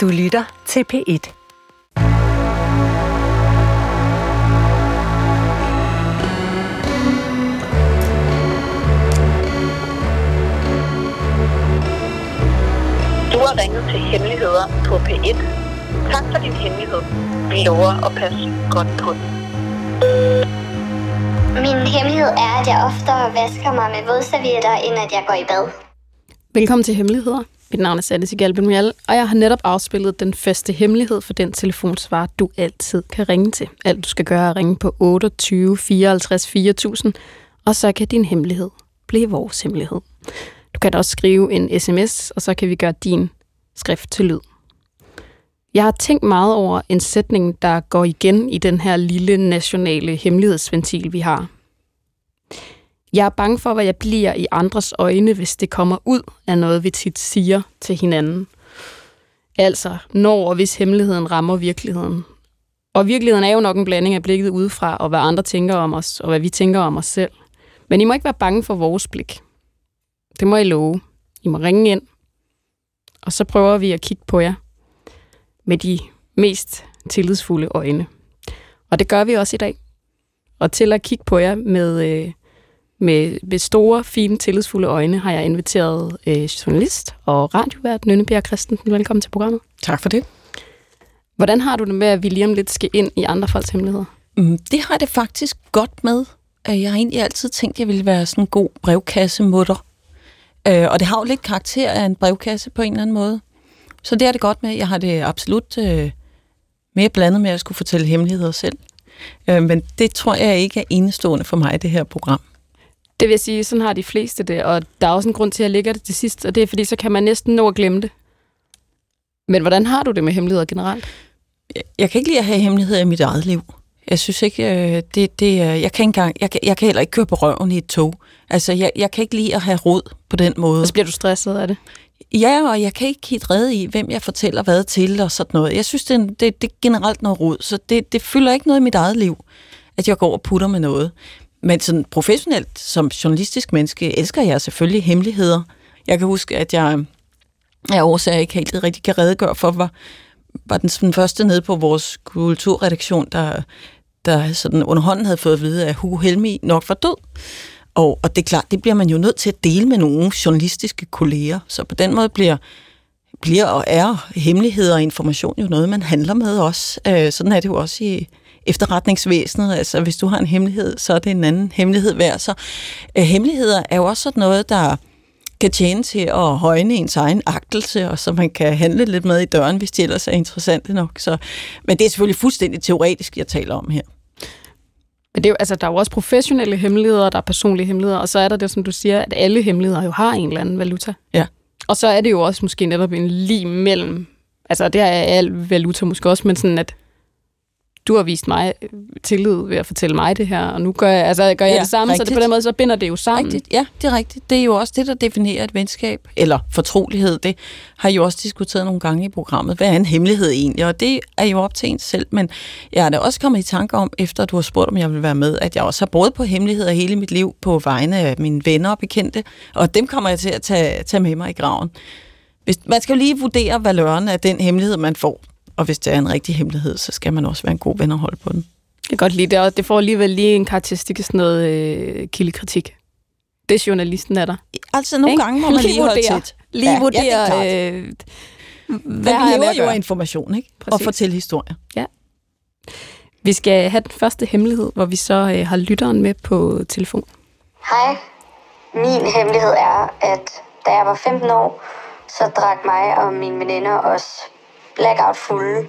Du lytter til P1. Du har ringet til Hemmeligheder på P1. Tak for din hemmelighed. Vi lover at passe godt på den. Min hemmelighed er, at jeg oftere vasker mig med vådservietter, end at jeg går i bad. Velkommen til Hemmeligheder. Mit navn er Sande Sigalben og jeg har netop afspillet den faste hemmelighed for den telefonsvar, du altid kan ringe til. Alt du skal gøre er at ringe på 28 54 4000, og så kan din hemmelighed blive vores hemmelighed. Du kan da også skrive en sms, og så kan vi gøre din skrift til lyd. Jeg har tænkt meget over en sætning, der går igen i den her lille nationale hemmelighedsventil, vi har. Jeg er bange for, hvad jeg bliver i andres øjne, hvis det kommer ud af noget, vi tit siger til hinanden. Altså, når og hvis hemmeligheden rammer virkeligheden. Og virkeligheden er jo nok en blanding af blikket udefra, og hvad andre tænker om os, og hvad vi tænker om os selv. Men I må ikke være bange for vores blik. Det må I love. I må ringe ind, og så prøver vi at kigge på jer med de mest tillidsfulde øjne. Og det gør vi også i dag. Og til at kigge på jer med, øh, med, med store, fine, tillidsfulde øjne, har jeg inviteret øh, journalist og radiovært Nynne Bjerg Christensen. Velkommen til programmet. Tak for det. Hvordan har du det med, at vi lige om lidt skal ind i andre folks hemmeligheder? Mm, det har det faktisk godt med. Jeg har egentlig altid tænkt, at jeg ville være sådan en god brevkassemutter. Øh, og det har jo lidt karakter af en brevkasse på en eller anden måde. Så det er det godt med. Jeg har det absolut øh, mere blandet med at skulle fortælle hemmeligheder selv. Øh, men det tror jeg ikke er enestående for mig, det her program. Det vil sige, sådan har de fleste det, og der er også en grund til, at jeg lægger det til sidst, og det er, fordi så kan man næsten nå at glemme det. Men hvordan har du det med hemmeligheder generelt? Jeg, jeg kan ikke lide at have hemmeligheder i mit eget liv. Jeg synes ikke, øh, det, det, jeg kan engang, jeg, jeg kan heller ikke køre på røven i et tog. Altså, jeg, jeg kan ikke lide at have råd på den måde. Og så bliver du stresset af det? Ja, og jeg kan ikke helt redde i, hvem jeg fortæller hvad til og sådan noget. Jeg synes, det er, det, det er generelt noget råd, så det, det fylder ikke noget i mit eget liv, at jeg går og putter med noget. Men sådan professionelt, som journalistisk menneske, elsker jeg selvfølgelig hemmeligheder. Jeg kan huske, at jeg af årsager ikke helt rigtig kan redegøre for, var, var den, den første nede på vores kulturredaktion, der, der sådan underhånden havde fået at vide, at Hugo Helmi nok var død. Og, og det er klart, det bliver man jo nødt til at dele med nogle journalistiske kolleger. Så på den måde bliver, bliver og er hemmeligheder og information jo noget, man handler med også. Øh, sådan er det jo også i efterretningsvæsenet. Altså hvis du har en hemmelighed, så er det en anden hemmelighed værd. Så øh, hemmeligheder er jo også sådan noget, der kan tjene til at højne ens egen agtelse, og så man kan handle lidt med i døren, hvis det ellers er interessant nok. Så, men det er selvfølgelig fuldstændig teoretisk, jeg taler om her. Men det er jo, altså, der er jo også professionelle hemmeligheder, der er personlige hemmeligheder, og så er der det, som du siger, at alle hemmeligheder jo har en eller anden valuta. Ja. Og så er det jo også måske netop en lige mellem, altså det er al valuta måske også, men sådan at du har vist mig tillid ved at fortælle mig det her, og nu gør jeg, altså, gør jeg ja, det samme, rigtigt. så det på den måde, så binder det jo sammen. Rigtigt. Ja, det er rigtigt. Det er jo også det, der definerer et venskab, eller fortrolighed. Det har jeg jo også diskuteret nogle gange i programmet. Hvad er en hemmelighed egentlig? Og det er jo op til en selv, men jeg har da også kommet i tanke om, efter du har spurgt, om jeg vil være med, at jeg også har brugt på hemmeligheder hele mit liv på vegne af mine venner og bekendte, og dem kommer jeg til at tage, tage med mig i graven. Hvis, man skal jo lige vurdere valøren af den hemmelighed, man får. Og hvis det er en rigtig hemmelighed, så skal man også være en god ven og holde på den. Jeg kan godt lide det, og det får alligevel lige en karakteristik af sådan noget øh, kildekritik. Det er journalisten er der. Altså nogle Ikke? gange må man lige, lige holde tæt. Lige ja, vurdere, ja, øh, hvad har jeg jo information, ikke? Præcis. Og fortælle historier. Ja. Vi skal have den første hemmelighed, hvor vi så øh, har lytteren med på telefon. Hej. Min hemmelighed er, at da jeg var 15 år, så drak mig og mine veninder os blackout fulde.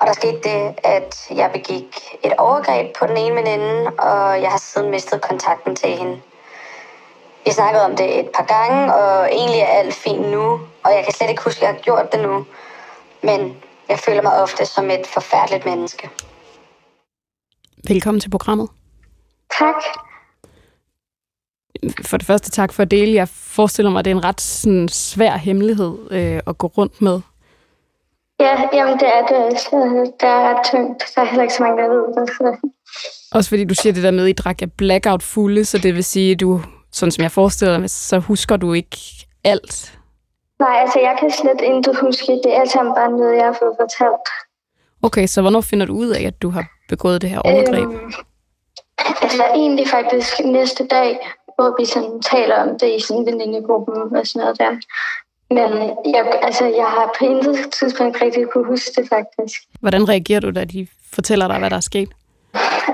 Og der skete det, at jeg begik et overgreb på den ene veninde, og jeg har siden mistet kontakten til hende. Vi snakkede om det et par gange, og egentlig er alt fint nu, og jeg kan slet ikke huske, at jeg har gjort det nu. Men jeg føler mig ofte som et forfærdeligt menneske. Velkommen til programmet. Tak. For det første tak for at dele. Jeg forestiller mig, at det er en ret sådan, svær hemmelighed øh, at gå rundt med. Ja, jamen det er det. Det er ret tungt. Der er heller ikke så mange, der ved det. Også fordi du siger det der med, at I drak blackout fulde, så det vil sige, at du, sådan som jeg forestiller mig, så husker du ikke alt. Nej, altså jeg kan slet ikke huske. Det er alt sammen bare noget, jeg har fået fortalt. Okay, så hvornår finder du ud af, at du har begået det her overgreb? Øhm, altså egentlig faktisk næste dag, hvor vi sådan taler om det i sådan venindegruppen og sådan noget der. Men jeg, altså, jeg har på intet tidspunkt rigtig kunne huske det faktisk. Hvordan reagerer du, da de fortæller dig, hvad der er sket?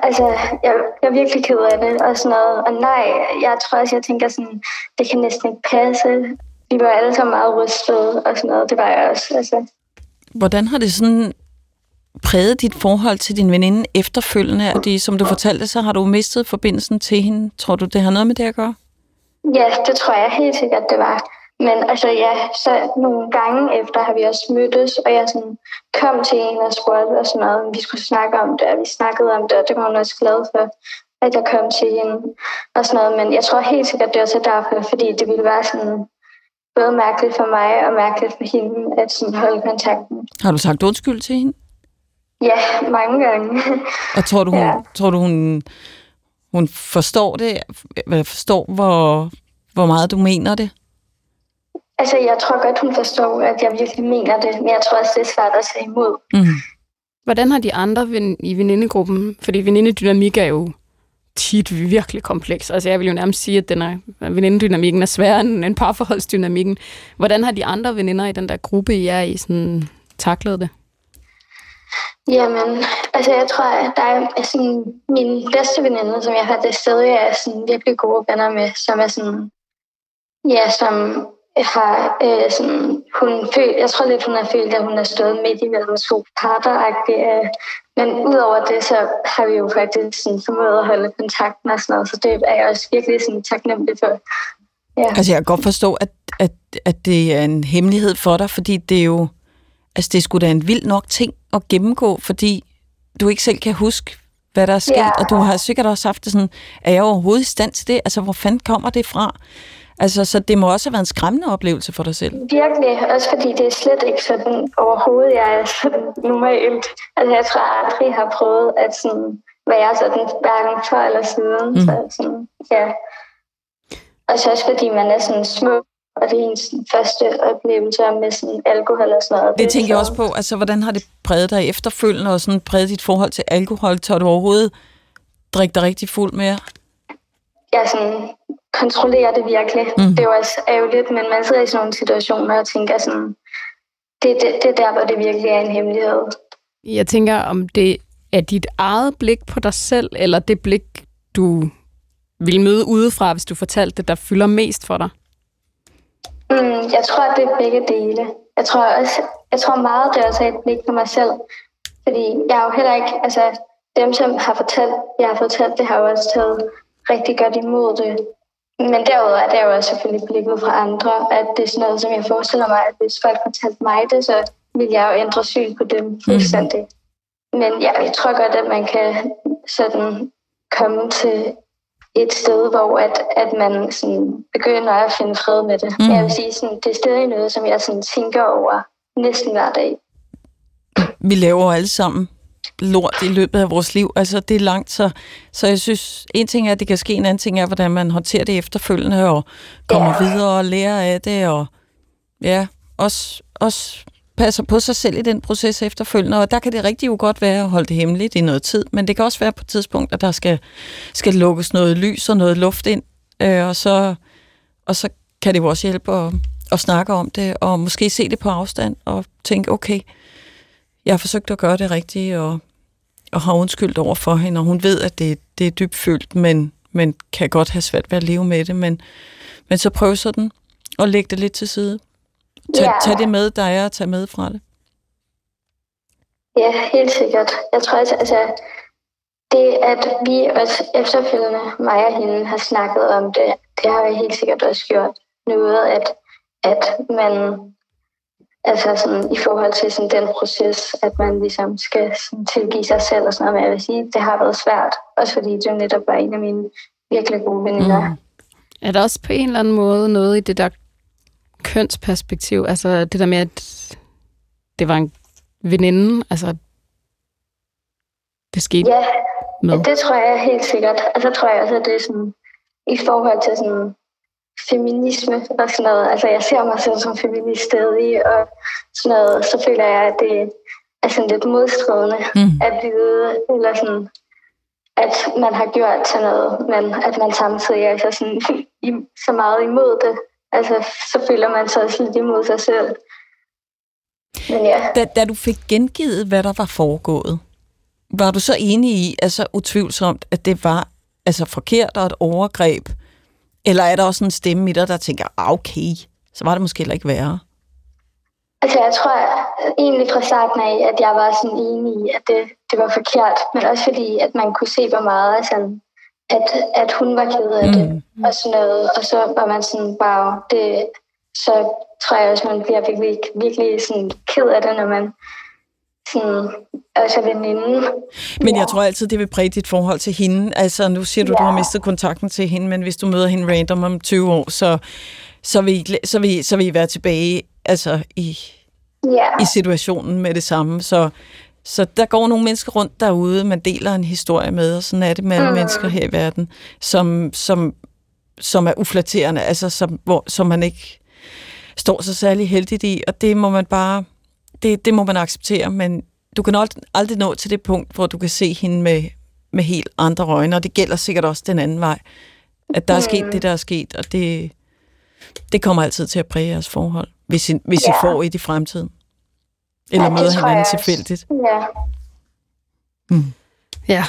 Altså, jeg, jeg er virkelig ked af det og sådan noget. Og nej, jeg tror også, jeg tænker sådan, det kan næsten ikke passe. Vi var alle sammen meget rystede og sådan noget. Det var jeg også. Altså. Hvordan har det sådan præget dit forhold til din veninde efterfølgende? Er det, som du fortalte, så har du mistet forbindelsen til hende. Tror du, det har noget med det at gøre? Ja, det tror jeg helt sikkert, det var. Men altså ja, så nogle gange efter har vi også mødtes, og jeg sådan kom til en og spurgte og sådan noget, om vi skulle snakke om det, og vi snakkede om det, og det var hun også glad for, at jeg kom til hende og sådan noget. Men jeg tror helt sikkert, det er også derfor, fordi det ville være sådan både mærkeligt for mig og mærkeligt for hende at sådan holde kontakten. Har du sagt undskyld til hende? Ja, mange gange. Og tror du, hun, ja. tror du, hun, hun forstår det? Forstår, hvor, hvor meget du mener det? Altså, jeg tror godt, hun forstår, at jeg virkelig mener det, men jeg tror også, det er svært at se imod. Mm. Hvordan har de andre i venindegruppen, fordi venindedynamik er jo tit virkelig kompleks. Altså jeg vil jo nærmest sige, at den er, venindedynamikken er sværere end, end parforholdsdynamikken. Hvordan har de andre veninder i den der gruppe, I er i, sådan, taklet det? Jamen, altså jeg tror, at der er sådan, min bedste veninde, som jeg har det sted, jeg er sådan virkelig gode venner med, som er sådan, ja, som har øh, sådan, hun følt, jeg tror lidt, hun har følt, at hun har stået midt imellem to parter øh. Men udover det, så har vi jo faktisk sådan, formået at holde kontakten og sådan noget, så det er jeg også virkelig sådan, taknemmelig for. Ja. Altså jeg kan godt forstå, at, at, at det er en hemmelighed for dig, fordi det er jo, altså det skulle da en vild nok ting at gennemgå, fordi du ikke selv kan huske, hvad der er sket, ja. og du har sikkert også haft det sådan, er jeg overhovedet i stand til det? Altså, hvor fanden kommer det fra? Altså, så det må også have været en skræmmende oplevelse for dig selv. Virkelig, også fordi det er slet ikke sådan overhovedet, jeg er sådan normalt. Altså, jeg tror jeg aldrig har prøvet at sådan, være sådan hverken før eller siden. Mm. Så sådan, ja. Og så også fordi man er sådan små, og det er ens første oplevelse med sådan alkohol og sådan noget. Det tænker jeg også på. Altså, hvordan har det præget dig efterfølgende, og sådan præget dit forhold til alkohol? Tør du overhovedet drikke dig rigtig fuld mere? Jeg sådan kontrollere det virkelig. Mm. Det er jo også ærgerligt, men man sidder i sådan nogle situationer og tænker sådan, det, det, det er der, hvor det virkelig er en hemmelighed. Jeg tænker, om det er dit eget blik på dig selv, eller det blik, du vil møde udefra, hvis du fortalte det, der fylder mest for dig? Mm, jeg tror, at det er begge dele. Jeg tror, også, jeg tror meget, det er også et blik på mig selv. Fordi jeg er jo heller ikke, altså dem, som har fortalt, jeg har fortalt, det har jo også taget rigtig godt imod det. Men derudover er det jo også selvfølgelig blikket fra andre, at det er sådan noget, som jeg forestiller mig, at hvis folk fortalte mig det, så vil jeg jo ændre syn på dem mhm. fuldstændig. Mm. Men ja, jeg tror godt, at man kan sådan komme til et sted, hvor at, at man sådan begynder at finde fred med det. Mm. Jeg vil sige, sådan, det er stadig noget, som jeg sådan tænker over næsten hver dag. Vi laver alle sammen lort i løbet af vores liv. Altså, det er langt, så, så jeg synes, en ting er, at det kan ske, en anden ting er, hvordan man håndterer det efterfølgende, og kommer ja. videre og lærer af det, og ja, også, også passer på sig selv i den proces efterfølgende, og der kan det rigtig jo godt være at holde det hemmeligt i noget tid, men det kan også være på et tidspunkt, at der skal, skal lukkes noget lys og noget luft ind, øh, og, så, og så kan det jo også hjælpe at, at snakke om det, og måske se det på afstand, og tænke, okay, jeg har forsøgt at gøre det rigtigt, og, og har undskyldt over for hende, og hun ved, at det, det er dybt følt, men, men kan godt have svært ved at leve med det. Men, men så prøv sådan at lægge det lidt til side. Tag, ja. tag det med, der er at tage med fra det. Ja, helt sikkert. Jeg tror altså, altså det, at vi også efterfølgende, mig og hende, har snakket om det, det har vi helt sikkert også gjort noget, at, at man Altså sådan, i forhold til sådan, den proces, at man ligesom skal sådan, tilgive sig selv og sådan noget. Men jeg vil sige, det har været svært. Også fordi det netop var en af mine virkelig gode veninder. Mm. Er der også på en eller anden måde noget i det der kønsperspektiv? Altså det der med, at det var en veninde, altså det skete ja, med? Ja, det tror jeg helt sikkert. Og så tror jeg også, at det er sådan, i forhold til sådan feminisme og sådan noget. Altså, jeg ser mig selv som feminist stadig, og sådan noget. Så føler jeg, at det er sådan lidt modstridende mm. at vide, eller sådan, at man har gjort sådan noget, men at man samtidig er så, sådan, i, så meget imod det. Altså, så føler man sig også lidt imod sig selv. Men ja. Da, da du fik gengivet, hvad der var foregået, var du så enig i, altså utvivlsomt, at det var altså forkert og et overgreb? Eller er der også en stemme i dig, der tænker, ah, okay, så var det måske heller ikke værre? Altså, jeg tror egentlig fra starten af, at jeg var sådan enig i, at det, det var forkert. Men også fordi, at man kunne se, hvor meget sådan, at, at hun var ked af det. Mm. Og sådan noget. Og så var man sådan, wow, det, så tror jeg også, man bliver virkelig, virkelig sådan ked af det, når man sådan, altså veninde. Men jeg tror altid, det vil præge dit forhold til hende. Altså, nu siger du, ja. du har mistet kontakten til hende, men hvis du møder hende random om 20 år, så, så, vil, I, så, vil, så vil I være tilbage altså, i, ja. i situationen med det samme. Så, så der går nogle mennesker rundt derude, man deler en historie med, og sådan er det med alle mm. mennesker her i verden, som, som, som er uflatterende, altså som, hvor, som man ikke står så særlig heldigt i, og det må man bare, det, det må man acceptere, men du kan aldrig, nå til det punkt, hvor du kan se hende med, med helt andre øjne, og det gælder sikkert også den anden vej, at der er sket mm. det, der er sket, og det, det kommer altid til at præge jeres forhold, hvis I, hvis ja. I får i i fremtiden. Eller ja, møder hinanden tilfældigt. Ja. Mm. Ja,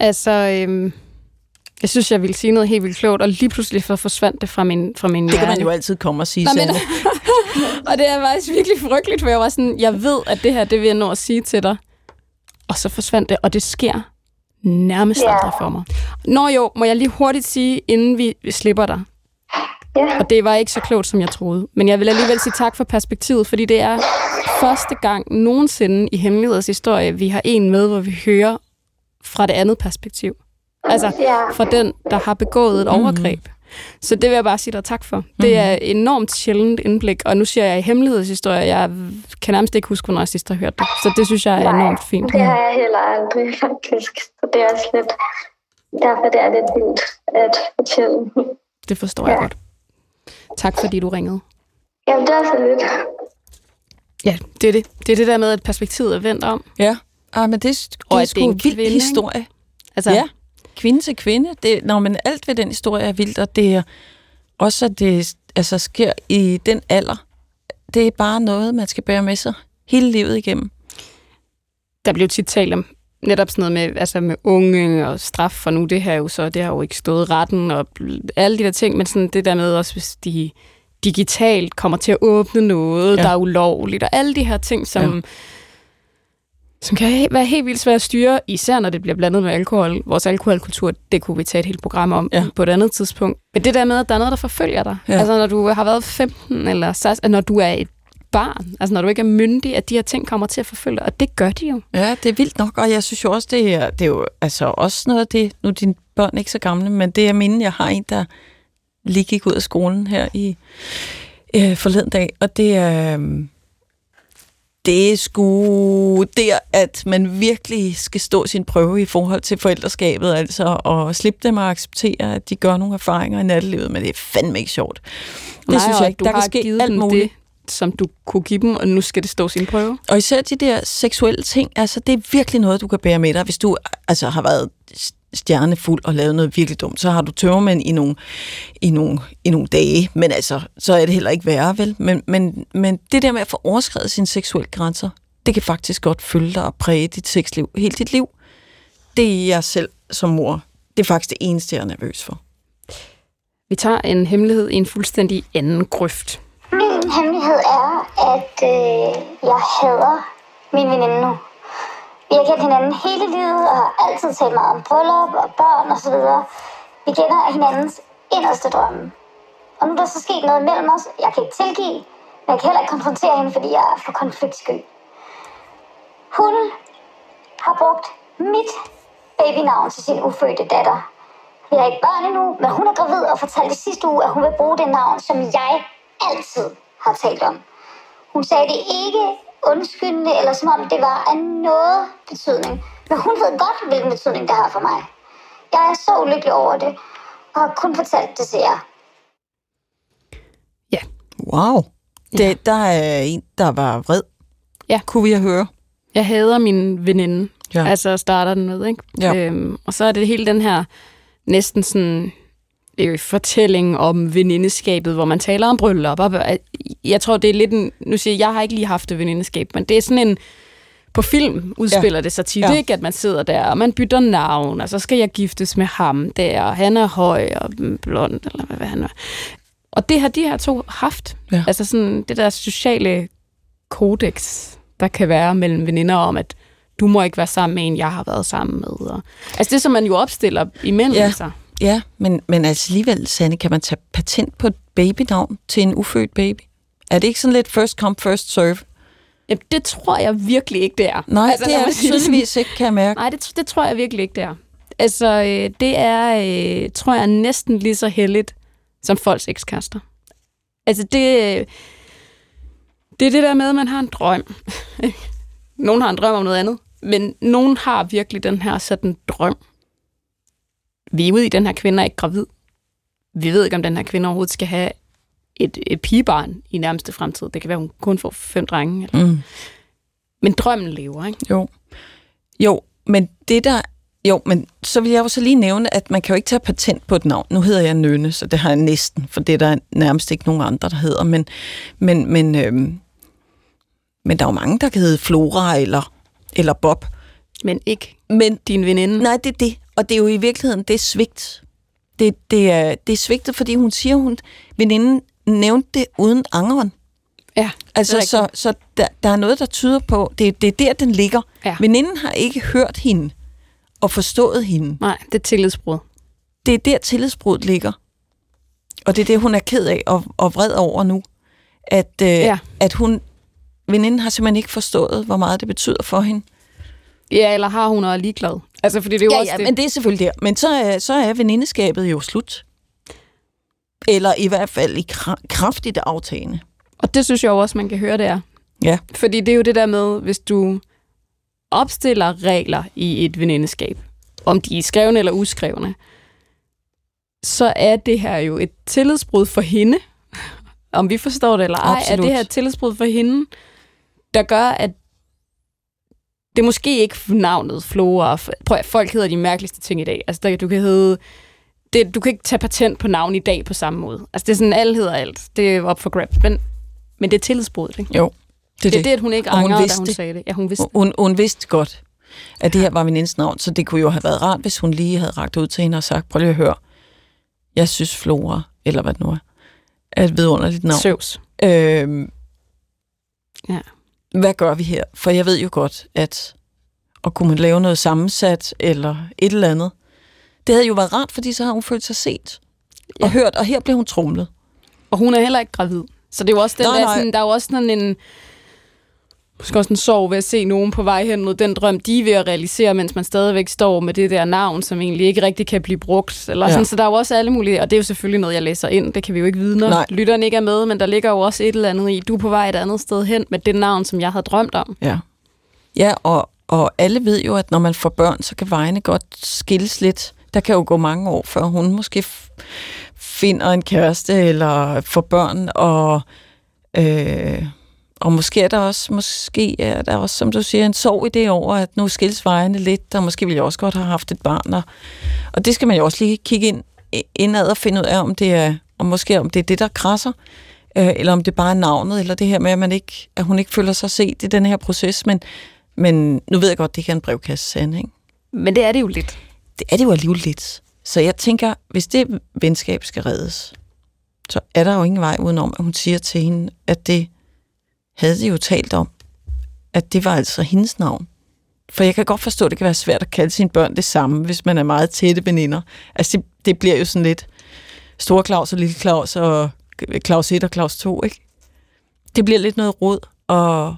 altså... Øhm, jeg synes, jeg ville sige noget helt vildt klogt, og lige pludselig for forsvandt det fra min, fra min Det kan man jo altid komme og sige, Nej, men, Og det er faktisk virkelig frygteligt, for jeg var sådan, jeg ved, at det her, det vil jeg nå at sige til dig. Og så forsvandt det, og det sker nærmest yeah. aldrig for mig. Nå jo, må jeg lige hurtigt sige, inden vi, slipper dig. Yeah. Og det var ikke så klogt, som jeg troede. Men jeg vil alligevel sige tak for perspektivet, fordi det er første gang nogensinde i Hemmeligheders historie, vi har en med, hvor vi hører fra det andet perspektiv. Altså yeah. fra den, der har begået et overgreb. Mm. Så det vil jeg bare sige dig tak for. Mm. Det er enormt sjældent indblik, og nu siger jeg i hemmelighedshistorie, jeg kan nærmest ikke huske, hvornår jeg sidst har hørt det. Så det synes jeg er Nej, enormt fint. det har jeg heller aldrig faktisk. Så det er også lidt, derfor det er lidt vildt at fortælle. Det forstår ja. jeg godt. Tak fordi du ringede. Jamen, det er så lidt. Ja, det er det. Det er det der med, at perspektivet er vendt om. Ja, ah, men det, det, og er sgu en vild kvinde, historie. Altså, ja kvinde til kvinde. Det, når men alt ved den historie er vildt, og det er også, at det altså, sker i den alder. Det er bare noget, man skal bære med sig hele livet igennem. Der bliver tit talt om netop sådan noget med, altså med unge og straf for nu, det her jo så, det har jo ikke stået retten og alle de der ting, men sådan det der med også, hvis de digitalt kommer til at åbne noget, ja. der er ulovligt, og alle de her ting, som, ja som kan være helt vildt svært at styre, især når det bliver blandet med alkohol. Vores alkoholkultur, det kunne vi tage et helt program om ja. på et andet tidspunkt. Men det der med, at der er noget, der forfølger dig. Ja. Altså når du har været 15, eller 16, når du er et barn, altså når du ikke er myndig, at de her ting kommer til at forfølge dig, og det gør de jo. Ja, det er vildt nok, og jeg synes jo også, det er, det er jo altså også noget af det, nu er dine børn ikke så gamle, men det er minde, jeg har en, der lige gik ud af skolen her i øh, forleden dag, og det er... Øh, det er sgu der, at man virkelig skal stå sin prøve i forhold til forældreskabet, altså, og slippe dem at acceptere, at de gør nogle erfaringer i nattelivet, men det er fandme ikke sjovt. Det Nej, synes jeg ikke. Der kan ske alt muligt. Det som du kunne give dem, og nu skal det stå sin prøve. Og især de der seksuelle ting, altså det er virkelig noget, du kan bære med dig, hvis du altså har været stjernefuld og lavet noget virkelig dumt, så har du tørmænd i nogle, i nogle, i nogle dage, men altså, så er det heller ikke værre, vel? Men, men, men det der med at få overskrevet sine seksuelle grænser, det kan faktisk godt følge dig og præge dit sexliv, hele dit liv. Det er jeg selv som mor. Det er faktisk det eneste, jeg er nervøs for. Vi tager en hemmelighed i en fuldstændig anden grøft. Min hemmelighed er, at øh, jeg hader min veninde nu. Vi har kendt hinanden hele livet og har altid talt meget om bryllup og børn osv. Vi kender hinandens inderste drømme. Og nu er der så sket noget mellem os. Jeg kan ikke tilgive, men jeg kan heller ikke konfrontere hende, fordi jeg er for konfliktsky. Hun har brugt mit babynavn til sin ufødte datter. Vi har ikke børn endnu, men hun er gravid og fortalte i sidste uge, at hun vil bruge det navn, som jeg altid har talt om. Hun sagde det ikke undskyldende, eller som om det var af noget betydning. Men hun ved godt, hvilken betydning det har for mig. Jeg er så ulykkelig over det, og har kun fortalt det til jer. Wow. Det, Ja. Der er en, der var vred. Ja. Kunne vi høre. Jeg hader min veninde. Ja. Ja. Altså starter den med, ikke? Ja. Øhm, og så er det hele den her næsten sådan øh, fortælling om venindeskabet, hvor man taler om bryllup. Og, øh, jeg tror, det er lidt en... Nu siger jeg, jeg har ikke lige haft et venindeskab, men det er sådan en... På film udspiller ja. det sig tit, ja. ikke? At man sidder der, og man bytter navn, og så skal jeg giftes med ham der, og han er høj og blond, eller hvad, hvad han er. Og det har de her to haft. Ja. Altså sådan det der sociale kodex, der kan være mellem veninder om, at du må ikke være sammen med en, jeg har været sammen med. Og, altså det, som man jo opstiller imellem Ja. sig. Ja, men, men altså alligevel, Sanne, kan man tage patent på et babynavn til en ufødt baby? Er det ikke sådan lidt first come, first serve? Jamen, det tror jeg virkelig ikke, det er. Nej, altså, det er det tydeligvis ikke, kan jeg mærke. Nej, det, det tror jeg virkelig ikke, det er. Altså, øh, det er, øh, tror jeg, næsten lige så heldigt som folks ekskærester. Altså, det, øh, det er det der med, at man har en drøm. nogen har en drøm om noget andet, men nogen har virkelig den her sådan drøm. Vi er ude i, den her kvinde er ikke gravid. Vi ved ikke, om den her kvinde overhovedet skal have et, et pigebarn i nærmeste fremtid. Det kan være, hun kun får fem drenge. Eller. Mm. Men drømmen lever, ikke? Jo. Jo, men det der... Jo, men så vil jeg jo så lige nævne, at man kan jo ikke tage patent på et navn. Nu hedder jeg Nønne, så det har jeg næsten, for det er der nærmest ikke nogen andre, der hedder. Men, men, men, øhm, men der er jo mange, der kan hedde Flora eller, eller Bob. Men ikke Men din veninde. Nej, det er det. Og det er jo i virkeligheden, det svigt. Det, det, er, det er svigtet, fordi hun siger, hun veninden nævnte det uden angeren. Ja, Altså, så, så der, der er noget, der tyder på, det, det er der, den ligger. Ja. Veninden har ikke hørt hende og forstået hende. Nej, det er tillidsbrud. Det er der, tillidsbruddet ligger. Og det er det, hun er ked af og, og vred over nu. At, øh, Ja. at hun, veninden har simpelthen ikke forstået, hvor meget det betyder for hende. Ja, eller har hun og er ligeglad? Altså, fordi det er jo Ja, også ja, det. men det er selvfølgelig der. Men så er, så er venindeskabet jo slut. Eller i hvert fald i kra- kraftigt aftagende. Og det synes jeg jo også, man kan høre, det er. Ja. Fordi det er jo det der med, hvis du opstiller regler i et venindeskab, om de er skrevne eller uskrevne, så er det her jo et tillidsbrud for hende, om vi forstår det eller ej, Absolut. er det her et tillidsbrud for hende, der gør, at det er måske ikke navnet Flora. Prøv at folk hedder de mærkeligste ting i dag. Altså, der, du kan hedde... Det, du kan ikke tage patent på navn i dag på samme måde. Altså, det er sådan, alle hedder alt. Det er op for grabs. Men, men det er tillidsbruddet, ikke? Jo, det er Det det, at hun ikke angrer, da hun det. sagde det. Ja, hun vidste. Hun, hun vidste godt, at det her var venindens navn, så det kunne jo have været rart, hvis hun lige havde ragt ud til hende og sagt, prøv lige at høre, jeg synes Flora, eller hvad det nu er, er et vidunderligt navn. Søvs. Øhm, Ja. Hvad gør vi her? For jeg ved jo godt, at og kunne man lave noget sammensat, eller et eller andet. Det havde jo været rart, fordi så har hun følt sig set og Ja. hørt, og her blev hun trumlet. Og hun er heller ikke gravid. Så det er jo også den Nej, der, nej. sådan, der er jo også sådan en måske også en sorg ved at se nogen på vej hen mod den drøm, de er ved at realisere, mens man stadigvæk står med det der navn, som egentlig ikke rigtig kan blive brugt. Eller Ja. sådan, så der er jo også alle mulige, og det er jo selvfølgelig noget, jeg læser ind, det kan vi jo ikke vide, når Nej. lytteren ikke er med, men der ligger jo også et eller andet i, du er på vej et andet sted hen med det navn, som jeg havde drømt om. Ja, ja og, og alle ved jo, at når man får børn, så kan vejene godt skilles lidt. Der kan jo gå mange år, før hun måske finder en kæreste eller får børn, og, øh, og måske er der også, måske er der også, som du siger, en sorg i det over, at nu skilles vejene lidt, og måske ville jeg også godt have haft et barn, og, og det skal man jo også lige kigge ind, indad og finde ud af, om det er, om måske om det er det, der krasser, øh, eller om det bare er navnet, eller det her med, at, man ikke, at hun ikke føler sig set i den her proces, men, men nu ved jeg godt, det ikke er en brevkasse sand, ikke? Men det er det jo lidt. Det er det jo alligevel lidt. Så jeg tænker, hvis det venskab skal reddes, så er der jo ingen vej udenom, at hun siger til hende, at det havde de jo talt om, at det var altså hendes navn. For jeg kan godt forstå, at det kan være svært at kalde sine børn det samme, hvis man er meget tætte veninder. Altså det, det bliver jo sådan lidt Store Claus og Lille Claus og Claus 1 og Claus 2, ikke? Det bliver lidt noget råd, og,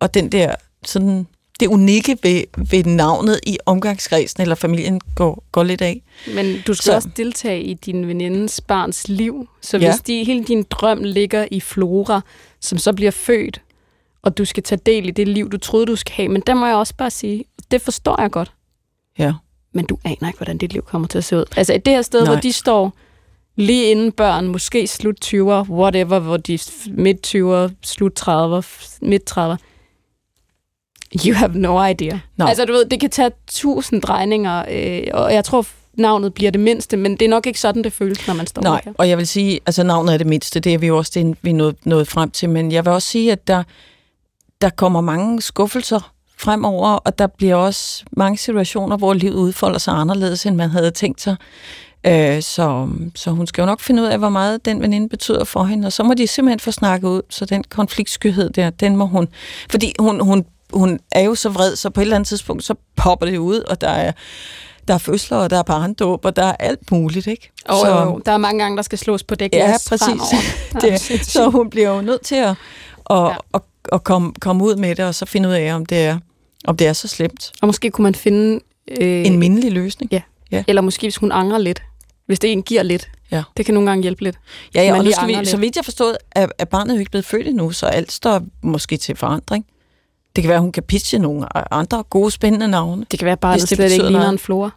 og den der sådan det unikke ved, ved navnet i omgangskredsen eller familien går, går lidt af. Men du skal Så- så. også deltage i din venindes barns liv. Så Ja. hvis de, hele din drøm ligger i Flora, som så bliver født, og du skal tage del i det liv, du troede, du skal have, men der må jeg også bare sige, det forstår jeg godt. Ja. Men du aner ikke, hvordan dit liv kommer til at se ud. Altså det her sted, Nej. hvor de står lige inden børn, måske slut 20'er, whatever, hvor de midt 20'er, slut 30'er, midt 30'er. You have no idea. No. Altså, du ved, det kan tage tusind drejninger, øh, og jeg tror, navnet bliver det mindste, men det er nok ikke sådan, det føles, når man står Nej, her. og jeg vil sige, altså navnet er det mindste, det er vi jo også det, vi nået, nået frem til, men jeg vil også sige, at der, der kommer mange skuffelser fremover, og der bliver også mange situationer, hvor livet udfolder sig anderledes, end man havde tænkt sig. Øh, så, så hun skal jo nok finde ud af, hvor meget den veninde betyder for hende, og så må de simpelthen få snakket ud, så den konfliktskyhed der, den må hun... Fordi hun, hun, hun er jo så vred, så på et eller andet tidspunkt, så popper det ud, og der er, der er fødsler, og der er barndåb, og der er alt muligt, ikke? Og så, jo, der er mange gange, der skal slås på dæk. Ja, præcis. det, så hun bliver jo nødt til at, at, ja. at, at komme, komme ud med det, og så finde ud af, om det er, om det er så slemt. Og måske kunne man finde... Øh, en mindelig løsning. Ja. ja. Eller måske, hvis hun angrer lidt. Hvis det en giver lidt. Ja. Det kan nogle gange hjælpe lidt. Ja, ja og nu skal vi, så vidt jeg forstod, er, er barnet jo ikke blevet født endnu, så alt står måske til forandring. Det kan være, hun kan pitche nogle andre gode, spændende navne. Det kan være, at barnet slet ikke ligner en flora.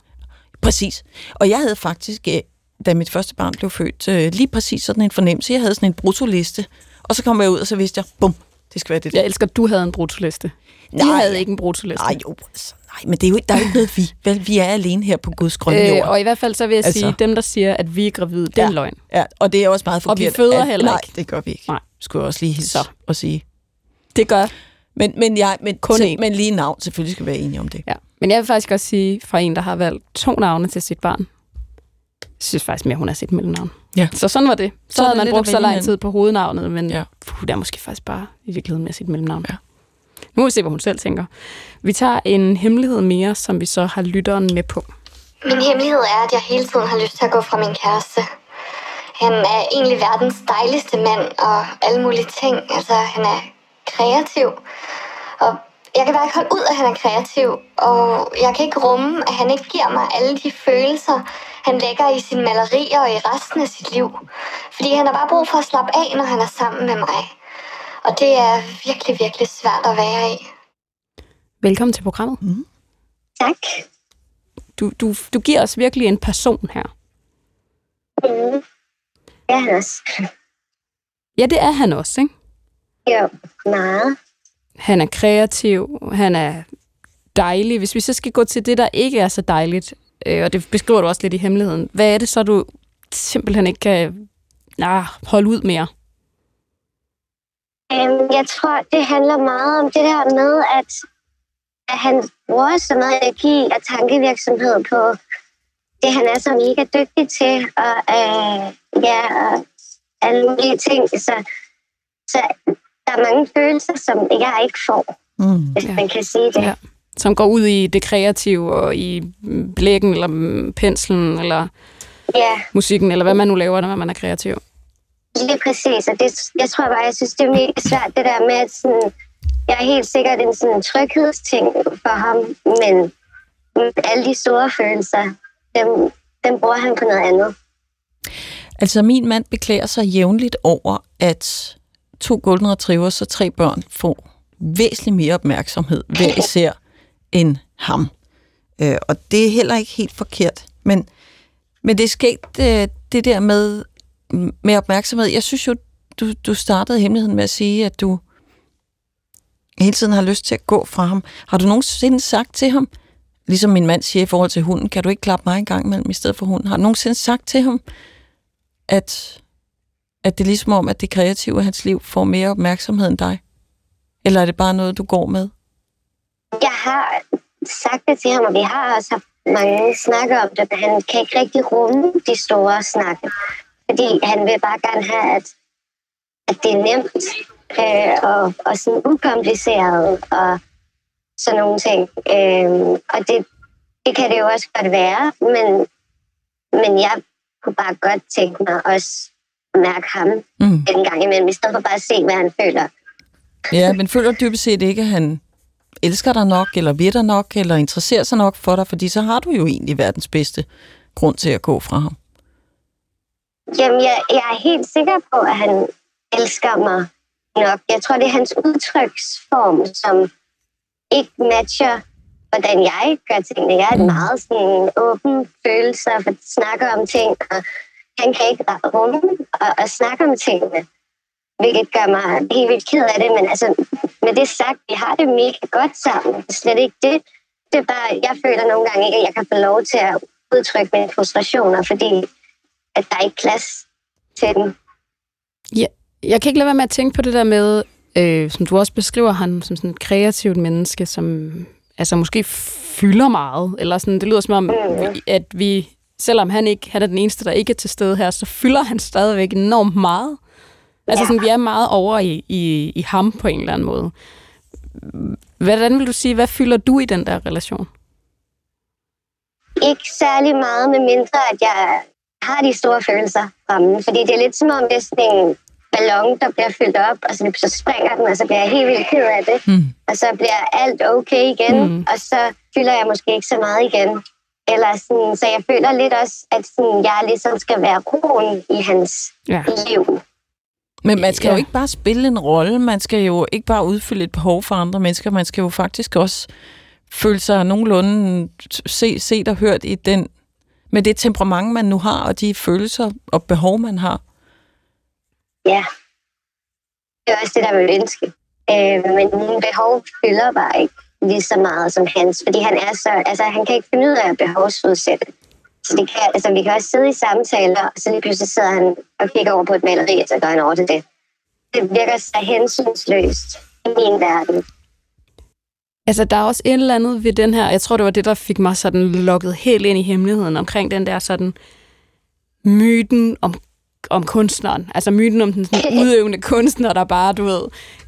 Præcis. Og jeg havde faktisk, øh, da mit første barn blev født, øh, lige præcis sådan en fornemmelse. Jeg havde sådan en brutoliste, og så kom jeg ud, og så vidste jeg, bum, det skal være det. Jeg elsker, at du havde en brutoliste. Nej, jeg havde ikke en brutoliste. Nej, jo, altså, nej, men det er jo, der er jo ikke noget vi. Vel, vi er alene her på Guds grønne jord. Øh, og i hvert fald så vil jeg altså. sige, dem der siger, at vi er gravide, det er ja, løgn. Ja, og det er også meget forkert. Og vi føder at, heller nej, ikke. det gør vi ikke. Nej. Skulle jeg også lige hilse så. og sige. Det gør men, men, jeg, men, Kun så, men lige navn, selvfølgelig skal vi være enige om det. Ja. Men jeg vil faktisk også sige, fra en, der har valgt to navne til sit barn, jeg synes faktisk mere, hun har sit mellemnavn. Ja. Så sådan var det. Så, så havde man brugt så lang tid på hovednavnet, men ja. puh, der er måske faktisk bare i virkeligheden med sit mellemnavn. Ja. Nu må vi se, hvad hun selv tænker. Vi tager en hemmelighed mere, som vi så har lytteren med på. Min hemmelighed er, at jeg hele tiden har lyst til at gå fra min kæreste. Han er egentlig verdens dejligste mand og alle mulige ting. Altså, han er kreativ. Og jeg kan bare ikke holde ud, at han er kreativ. Og jeg kan ikke rumme, at han ikke giver mig alle de følelser, han lægger i sine malerier og i resten af sit liv. Fordi han har bare brug for at slappe af, når han er sammen med mig. Og det er virkelig, virkelig svært at være i. Velkommen til programmet. Mm. Tak. Du, du, du giver os virkelig en person her. Mm. Det er han også. Ja, det er han også, ikke? Jo, meget. Han er kreativ, han er dejlig. Hvis vi så skal gå til det, der ikke er så dejligt, øh, og det beskriver du også lidt i hemmeligheden, hvad er det så, du simpelthen ikke kan nah, holde ud mere? Um, jeg tror, det handler meget om det der med, at, at han bruger så meget energi og tankevirksomhed på det, han er så mega dygtig til, og uh, ja, og alle mulige ting. Så, så der er mange følelser, som jeg ikke får, mm. hvis ja. man kan sige det. Ja. Som går ud i det kreative, og i blækken, eller penslen, eller ja. musikken, eller hvad man nu laver, når man er kreativ. Lige præcis, og det, jeg tror bare, jeg synes, det er mega svært, det der med, at sådan, jeg er helt sikkert en sådan tryghedsting for ham, men alle de store følelser, dem, dem bruger han på noget andet. Altså, min mand beklager sig jævnligt over, at to golden retrievers og tre børn får væsentligt mere opmærksomhed hver især end ham. Øh, og det er heller ikke helt forkert. Men, men det er sket det, det der med, med opmærksomhed. Jeg synes jo, du, du startede hemmeligheden med at sige, at du hele tiden har lyst til at gå fra ham. Har du nogensinde sagt til ham, ligesom min mand siger i forhold til hunden, kan du ikke klappe mig en gang imellem i stedet for hunden? Har du nogensinde sagt til ham, at, at det er ligesom om, at det kreative af hans liv får mere opmærksomhed end dig? Eller er det bare noget, du går med? Jeg har sagt det til ham, og vi har også haft mange snakker om det, men han kan ikke rigtig rumme de store snakke. Fordi han vil bare gerne have, at, at det er nemt øh, og, og sådan ukompliceret og sådan nogle ting. Øh, og det, det kan det jo også godt være, men, men jeg kunne bare godt tænke mig også mærke ham mm. en gang imellem, i stedet for bare at se, hvad han føler. Ja, men føler du dybest set ikke, at han elsker dig nok, eller ved dig nok, eller interesserer sig nok for dig, fordi så har du jo egentlig verdens bedste grund til at gå fra ham. Jamen, jeg, jeg er helt sikker på, at han elsker mig nok. Jeg tror, det er hans udtryksform, som ikke matcher, hvordan jeg gør tingene. Jeg er et meget sådan, åben følelse og snakker om ting, og han kan ikke rumme og, og snakke om tingene, hvilket gør mig helt vildt ked af det. Men altså, med det sagt, vi har det mega godt sammen. Slet ikke det. Det er bare, jeg føler nogle gange ikke, at jeg kan få lov til at udtrykke mine frustrationer, fordi at der er ikke plads til dem. Ja, jeg kan ikke lade være med at tænke på det der med, øh, som du også beskriver han som sådan et kreativt menneske, som altså måske fylder meget, eller sådan, det lyder som om, mm. at vi, selvom han ikke han er den eneste, der ikke er til stede her, så fylder han stadigvæk enormt meget. Altså ja. sådan, vi er meget over i, i, i ham på en eller anden måde. Hvordan vil du sige, hvad fylder du i den der relation? Ikke særlig meget, med mindre at jeg har de store følelser fremme. Fordi det er lidt som om, det er sådan en ballon, der bliver fyldt op, og så, så springer den, og så bliver jeg helt vildt ked af det. Mm. Og så bliver alt okay igen, mm. og så fylder jeg måske ikke så meget igen. Eller sådan, så jeg føler lidt også, at sådan, jeg ligesom skal være roen i hans ja. liv. Men man skal ja. jo ikke bare spille en rolle, man skal jo ikke bare udfylde et behov for andre mennesker, man skal jo faktisk også føle sig nogenlunde se, set og hørt i den, med det temperament, man nu har, og de følelser og behov, man har. Ja, det er også det, der vil ønske. Øh, men mine behov fylder bare ikke lige så meget som hans, fordi han er så, altså han kan ikke finde ud af at behovsudsætte. Så det kan, altså, vi kan også sidde i samtaler, og så lige pludselig sidder han og kigger over på et maleri, og så går han over til det. Det virker så hensynsløst i min verden. Altså, der er også et eller andet ved den her, jeg tror, det var det, der fik mig sådan lukket helt ind i hemmeligheden omkring den der sådan myten om om kunstneren. Altså myten om den sådan udøvende kunstner, der bare, du ved,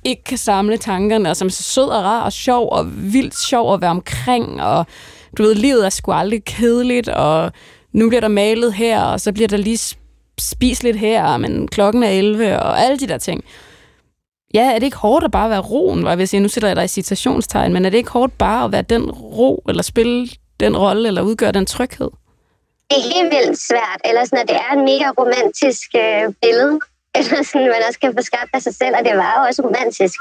ikke kan samle tankerne, og som er så sød og rar og sjov og vildt sjov at være omkring, og du ved, livet er sgu aldrig kedeligt, og nu bliver der malet her, og så bliver der lige spist lidt her, men klokken er 11, og alle de der ting. Ja, er det ikke hårdt at bare være roen, hvor jeg vil sige, nu sætter jeg dig i citationstegn, men er det ikke hårdt bare at være den ro, eller spille den rolle, eller udgøre den tryghed? Det er helt vildt svært, eller sådan, at det er en mega romantisk øh, billede, eller sådan, man også kan få skabt af sig selv, og det var jo også romantisk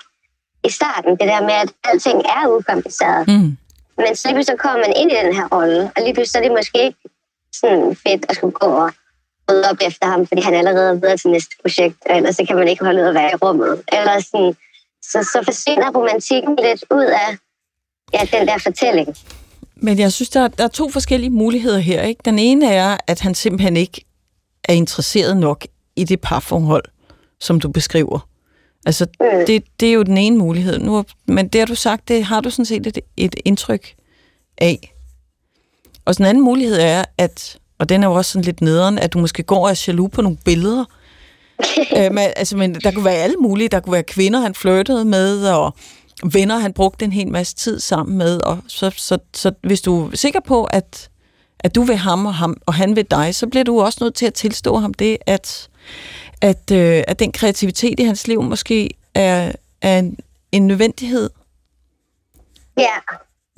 i starten, det der med, at alting er ukompliceret. Mm. Men så lige så kommer man ind i den her rolle, og lige pludselig så er det måske ikke sådan fedt at skulle gå og rydde op efter ham, fordi han allerede er videre til næste projekt, og ellers så kan man ikke holde ud at være i rummet. Eller sådan, så, så forsvinder romantikken lidt ud af ja, den der fortælling. Men jeg synes, der, der er to forskellige muligheder her. Ikke? Den ene er, at han simpelthen ikke er interesseret nok i det parforhold, som du beskriver. Altså, mm. det, det er jo den ene mulighed. Nu, men det har du sagt, det har du sådan set et, et indtryk af. Og den anden mulighed er, at, og den er jo også sådan lidt nederen, at du måske går og er jaloux på nogle billeder. øh, men, altså, men der kunne være alle mulige. Der kunne være kvinder, han flirtede med, og venner, han brugte en hel masse tid sammen med, og så, så, så hvis du er sikker på, at, at du vil ham og, ham, og han vil dig, så bliver du også nødt til at tilstå ham det, at, at, øh, at den kreativitet i hans liv måske er, er en, en nødvendighed. Ja.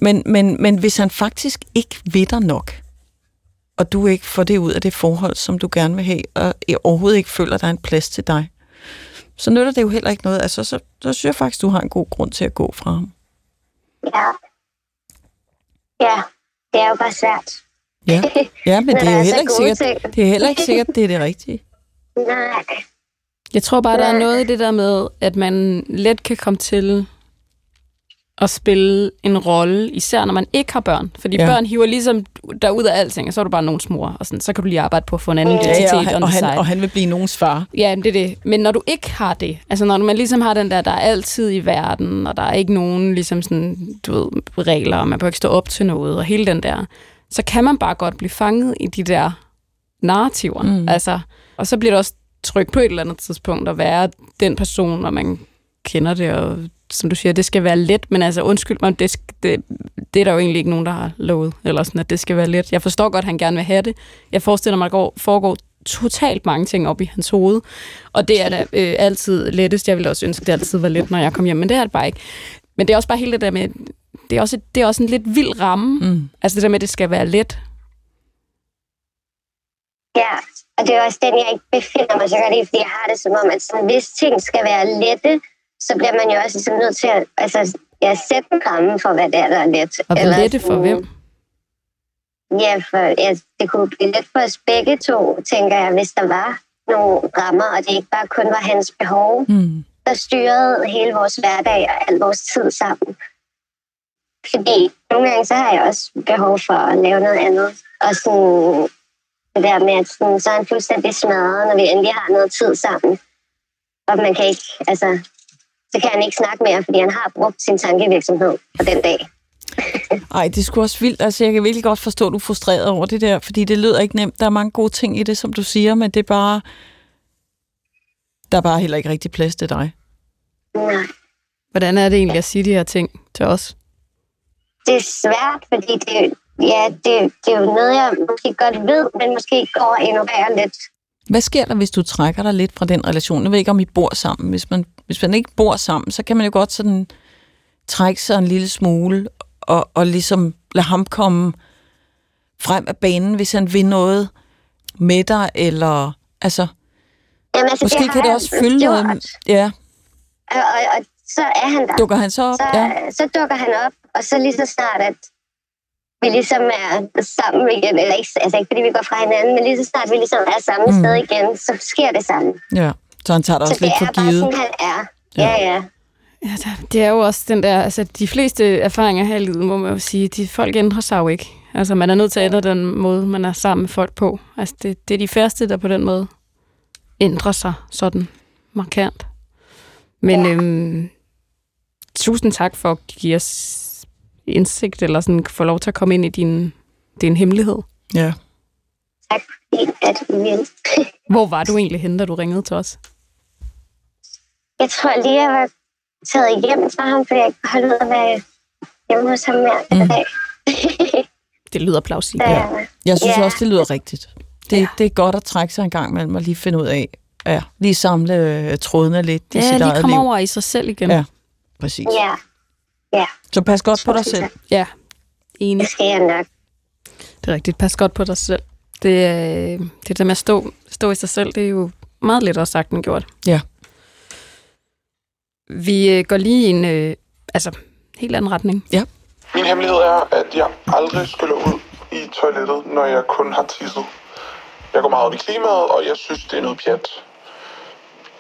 Men, men, men hvis han faktisk ikke ved dig nok, og du ikke får det ud af det forhold, som du gerne vil have, og overhovedet ikke føler, at der er en plads til dig, så nytter det jo heller ikke noget. Altså, så, så synes jeg faktisk, du har en god grund til at gå fra ham. Ja. Ja, det er jo bare svært. Ja, ja men det er, jo heller ikke sikkert, det er heller ikke sikkert, det er det rigtige. Nej. Jeg tror bare, der er noget i det der med, at man let kan komme til at spille en rolle, især når man ikke har børn. Fordi ja. børn hiver ligesom der ud af alting, og så er du bare nogens mor, og sådan, så kan du lige arbejde på at få en anden ja, identitet. Ja, og, han, og, han, og han vil blive nogens far. Ja, det er det. Men når du ikke har det, altså når man ligesom har den der, der er altid i verden, og der er ikke nogen ligesom sådan, du ved, regler, og man behøver ikke stå op til noget, og hele den der, så kan man bare godt blive fanget i de der narrativer. Mm. Altså, og så bliver det også trygt på et eller andet tidspunkt at være den person, og man kender det, og som du siger, det skal være let, men altså undskyld mig, det, det, det er der jo egentlig ikke nogen, der har lovet, eller sådan, at det skal være let. Jeg forstår godt, at han gerne vil have det. Jeg forestiller mig, at der foregår totalt mange ting op i hans hoved, og det er da øh, altid lettest. Jeg ville også ønske, at det altid var let, når jeg kom hjem, men det er det bare ikke. Men det er også bare hele det der med, det er også, det er også en lidt vild ramme, mm. altså det der med, at det skal være let. Ja, og det er også den, jeg ikke befinder mig så godt i, fordi jeg har det som om, at sådan, hvis ting skal være lette, så bliver man jo også ligesom nødt til at altså, ja, sætte en ramme for, hvad det er, der er let. Og hvad er det for hvem? Ja, for ja, det kunne blive lidt for os begge to, tænker jeg, hvis der var nogle rammer, og det ikke bare kun var hans behov, Mm. der styrede hele vores hverdag og al vores tid sammen. Fordi nogle gange så har jeg også behov for at lave noget andet. Og sådan det der med, at sådan, så er han fuldstændig smadret, når vi endelig har noget tid sammen. Og man kan ikke, altså, så kan han ikke snakke mere, fordi han har brugt sin tankevirksomhed på den dag. Ej, det sgu også vildt. Altså, jeg kan virkelig godt forstå, at du er frustreret over det der, fordi det lyder ikke nemt. Der er mange gode ting i det, som du siger, men det er bare... Der er bare heller ikke rigtig plads til dig. Nej. Hvordan er det egentlig at sige de her ting til os? Det er svært, fordi det, ja, det, det er jo noget, jeg måske godt ved, men måske går og ignorerer lidt. Hvad sker der, hvis du trækker dig lidt fra den relation? Jeg ved ikke, om I bor sammen. Hvis man, hvis man ikke bor sammen, så kan man jo godt sådan trække sig en lille smule og, og ligesom lade ham komme frem af banen, hvis han vil noget med dig, eller altså, Jamen, altså, måske har kan det også fylde gjort. noget. Ja, Og, og, og så er han der. dukker han så op? så, Ja. så dukker han op, og så lige så snart, at vi ligesom er sammen igen, eller ikke, altså ikke fordi vi går fra hinanden, men lige så snart vi ligesom er samme Mm. mm. sted igen, så sker det samme. ja. Så han tager dig Så også det lidt er for bare givet. sådan, han er. Ja. Ja, ja. Ja, der- det er jo også den der, altså de fleste erfaringer her i livet, må man jo sige, de folk ændrer sig jo ikke. Altså man er nødt til at ændre den måde, man er sammen med folk på. Altså det, det er de færreste, der på den måde ændrer sig sådan markant. Men ja. øhm, tusind tak for at give os indsigt, eller sådan få lov til at komme ind i din, din hemmelighed. Ja. Tak fordi, at I. Hvor var du egentlig henne, da du ringede til os? Jeg tror lige, jeg var taget hjem fra ham, fordi jeg ikke kunne holde ud at være hjemme hos ham mere Mm. dag. Det lyder plausibelt. ja. Jeg synes Ja. også, det lyder rigtigt. Det, det er godt at trække sig en gang imellem og lige finde ud af, ja, lige samle øh, trådene lidt i Ja, sit lige eget komme liv. over i sig selv igen. Ja. Præcis. ja, Så pas godt på dig selv. ja. Enig. det skal jeg nok. Det er rigtigt. Pas godt på dig selv. Det, er- det der med at stå, stå i sig selv, det er jo meget lettere sagt end gjort. Ja. Vi øh, går lige i en øh, altså, helt anden retning. Min hemmelighed er, at jeg aldrig skyller ud i toilettet, når jeg kun har tisset. Jeg går meget op i klimaet, og jeg synes, det er noget pjat.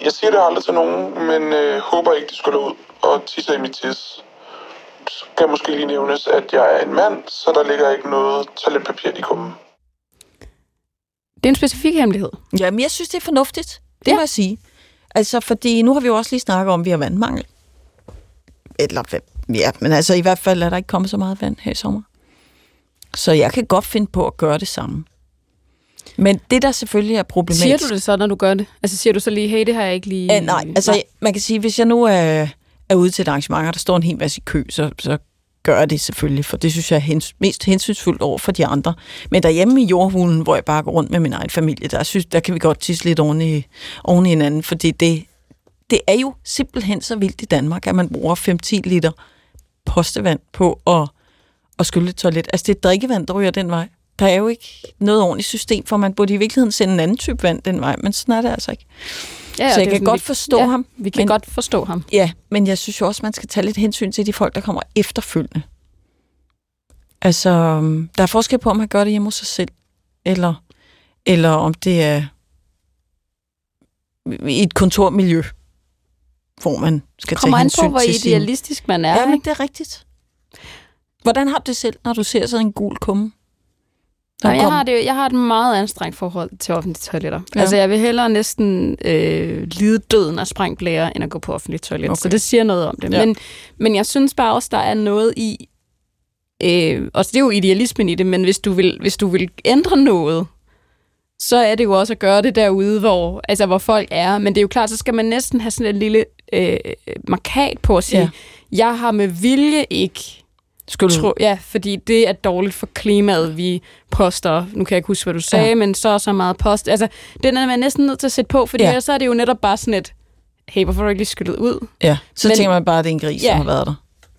Jeg siger det aldrig til nogen, men øh, håber ikke, de skyller ud og tisser i mit tis. Skal måske lige nævnes, at jeg er en mand, så der ligger ikke noget toiletpapir i kummen. Det er en specifik hemmelighed. Jamen, jeg synes, det er fornuftigt. Det Ja. ja. må jeg sige. Altså, fordi nu har vi jo også lige snakket om, at vi har vandmangel. Eller, ja, men altså i hvert fald er der ikke kommet så meget vand her i sommer. Så jeg kan godt finde på at gøre det samme. Men det, der selvfølgelig er problematisk... Siger du det så, når du gør det? Altså siger du så lige, hey, det har jeg ikke lige... Æ, nej, altså nej. man kan sige, hvis jeg nu er, er ude til et arrangement, og der står en hel masse i kø, så, så gør jeg det selvfølgelig, for det synes jeg er hens, mest hensynsfuldt over for de andre. Men derhjemme i jordhulen, hvor jeg bare går rundt med min egen familie, der, synes, der kan vi godt tisse lidt oven i, oven i hinanden, fordi det, det er jo simpelthen så vildt i Danmark, at man bruger 5-10 liter postevand på at, at skylle et toilet. Altså det er drikkevand, der ryger den vej. Der er jo ikke noget ordentligt system, for man burde i virkeligheden sende en anden type vand den vej, men sådan er det altså ikke ja, så jeg kan godt vi- forstå ja, ham, Vi kan men- godt forstå ham. Ja, men jeg synes jo også, man skal tage lidt hensyn til de folk, der kommer efterfølgende. Altså, øhm, der er forskel på, om man gør det hjemme hos sig selv, eller, eller om det er i et kontormiljø, hvor man skal Kommer tage hensyn på, hvor til sin... idealistisk man er. Ja, men det er rigtigt. Hvordan har du det selv, når du ser sådan en gul kumme? Nej, jeg, kom- har det, jeg har et meget anstrengt forhold til offentlige toiletter. Ja. Altså, jeg vil hellere næsten øh, lide døden af sprængt blære, end at gå på offentlige toiletter. Okay. Så det siger noget om det. Ja. Men, men jeg synes bare også, der er noget i... Øh, og det er jo idealismen i det, men hvis du, vil, hvis du vil ændre noget, så er det jo også at gøre det derude, hvor, altså, hvor folk er. Men det er jo klart, så skal man næsten have sådan et lille øh, markat på at sige, ja. jeg har med vilje ikke Skulle. Tro, ja, fordi det er dårligt for klimaet, vi poster. Nu kan jeg ikke huske, hvad du sagde, Ja. men så og så meget post. Altså, den er man næsten nødt til at sætte på, fordi Ja. så er det jo netop bare sådan et, hey, hvorfor har du ikke lige skyllet ud? Ja, så men... Tænker man bare, at det er en gris, Ja. der har været der.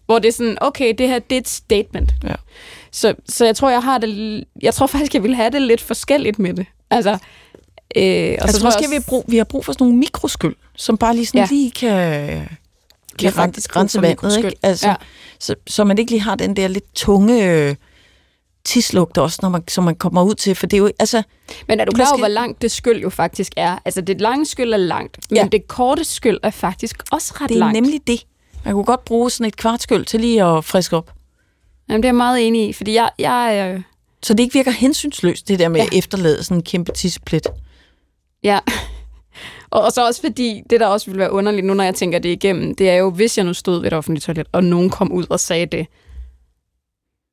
Hvor det er sådan, okay, det her, det er et statement. Ja. Så, så jeg tror, jeg har det, jeg tror faktisk, jeg vil have det lidt forskelligt med det. Altså, øh, og Altså, så tror måske jeg vi, også, brug, vi har brug for sådan nogle mikroskyld, som bare lige, sådan ja. Lige kan, Vi kan faktisk rense, vandet. Ikke? Altså, ja. Så, så man ikke lige har den der lidt tunge øh, tislugter også, når man, som man kommer ud til, for det er jo, altså... Men er du klar over, Måske- hvor langt det skyld jo faktisk er? Altså, det lange skyld er langt, men Ja. det korte skyld er faktisk også ret Det er langt. nemlig det. Man kunne godt bruge sådan et kvartskyld til lige at friske op. Jamen, det er jeg meget enig i, fordi jeg, jeg øh, Så det ikke virker hensynsløst, det der med ja. at efterlade sådan en kæmpe tisseplet. Ja. Og, og så også fordi, det der også ville være underligt nu, når jeg tænker det igennem, det er jo, hvis jeg nu stod ved et offentligt toilet, og nogen kom ud og sagde det,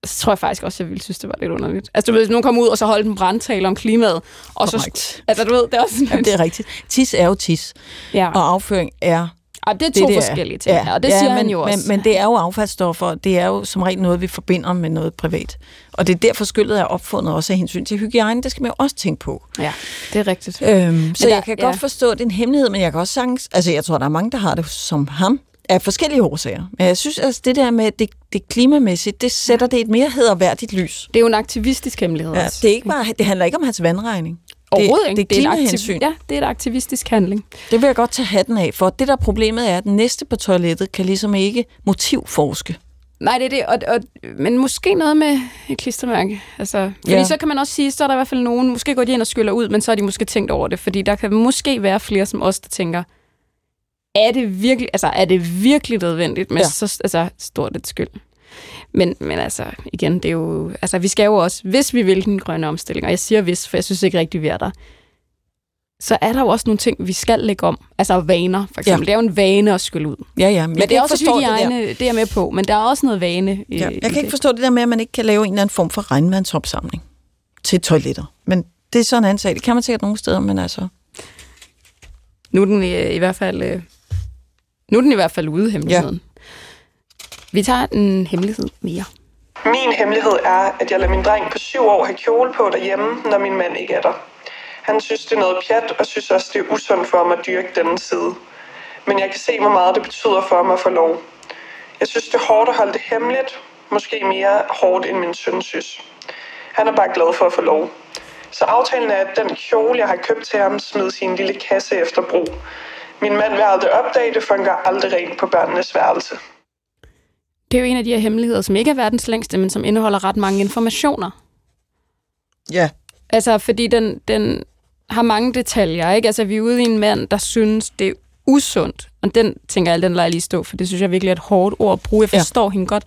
så tror jeg faktisk også, jeg ville synes, det var lidt underligt. Altså, du ved, hvis nogen kom ud og så holdt en brandtale om klimaet, og så... Korrekt. Altså, du ved, det er også sådan Jamen, det er rigtigt. Tis er jo tis, Ja. og afføring er Ej, det er det, to det er. forskellige ting, ja. og det siger men, han jo også. Men, men det er jo affaldsstoffer, det er jo som regel noget, vi forbinder med noget privat. Og det er derfor skyldet er opfundet også af hensyn til hygiejne. Det skal man jo også tænke på. Ja, det er rigtigt. Øhm, så der- jeg kan ja. godt forstå, at det er en hemmelighed, men jeg kan også sagtens... Altså, jeg tror, der er mange, der har det som ham, af forskellige årsager. Men jeg synes, altså, det der med det, det klimamæssigt, det sætter det et mere hederværdigt lys. Det er jo en aktivistisk hemmelighed Ja, også. det, er ikke bare, det handler ikke om hans vandregning. Overhovedet ikke. Det, det er klimahensyn. Ja, det er et aktivistisk handling. Det vil jeg godt tage hatten af, for det der problemet er, at den næste på toilettet kan ligesom ikke motivforske. Nej, det er det. Og, og, men måske noget med et klistermærke. Altså, fordi Ja. så kan man også sige, så er der i hvert fald nogen, måske går de ind og skyller ud, men så har de måske tænkt over det. Fordi der kan måske være flere som os, der tænker, er det virkelig, altså, er det virkelig nødvendigt med ja. så altså, stort et skyld? Men, men altså, igen, det er jo... Altså, vi skal jo også, hvis vi vil den grønne omstilling, og jeg siger hvis, for jeg synes ikke rigtig, vi er der, så er der jo også nogle ting, vi skal lægge om. Altså vaner, for eksempel. Ja. Det er jo en vane at skylle ud. Ja, ja. Men det er også hygiejne, det, det er jeg med på. Men der er også noget vane Ja, jeg kan det. ikke forstå det der med, at man ikke kan lave en eller anden form for regnvandsopsamling til toiletter. Men det er sådan en anden sag. Det kan man sikkert nogle steder, men altså... Nu er den i, i hvert fald... øh, Nu er den i hvert fald ude, hemmeligheden. Ja. Vi tager en hemmelighed mere. Min hemmelighed er, at jeg lader min dreng på syv år have kjole på derhjemme, når min mand ikke er der. Han synes, det er noget pjat, og synes også, det er usundt for mig at dyrke denne side. Men jeg kan se, hvor meget det betyder for mig at få lov. Jeg synes, det er hårdt at holde det hemmeligt. Måske mere hårdt, end min søn synes. Han er bare glad for at få lov. Så aftalen er, at den kjole, jeg har købt til ham, smides i en lille kasse efter brug. Min mand vil aldrig opdage det, for han gør aldrig rent på børnenes værelse. Det er jo en af de her hemmeligheder, som ikke er verdens længste, men som indeholder ret mange informationer. Ja. Altså, fordi den, den har mange detaljer, ikke? Altså, vi er ude i en mand, der synes, det er usundt. Og den, tænker jeg, den lader jeg lige stå, for det synes jeg virkelig er et hårdt ord at bruge. Jeg forstår ja. hende godt,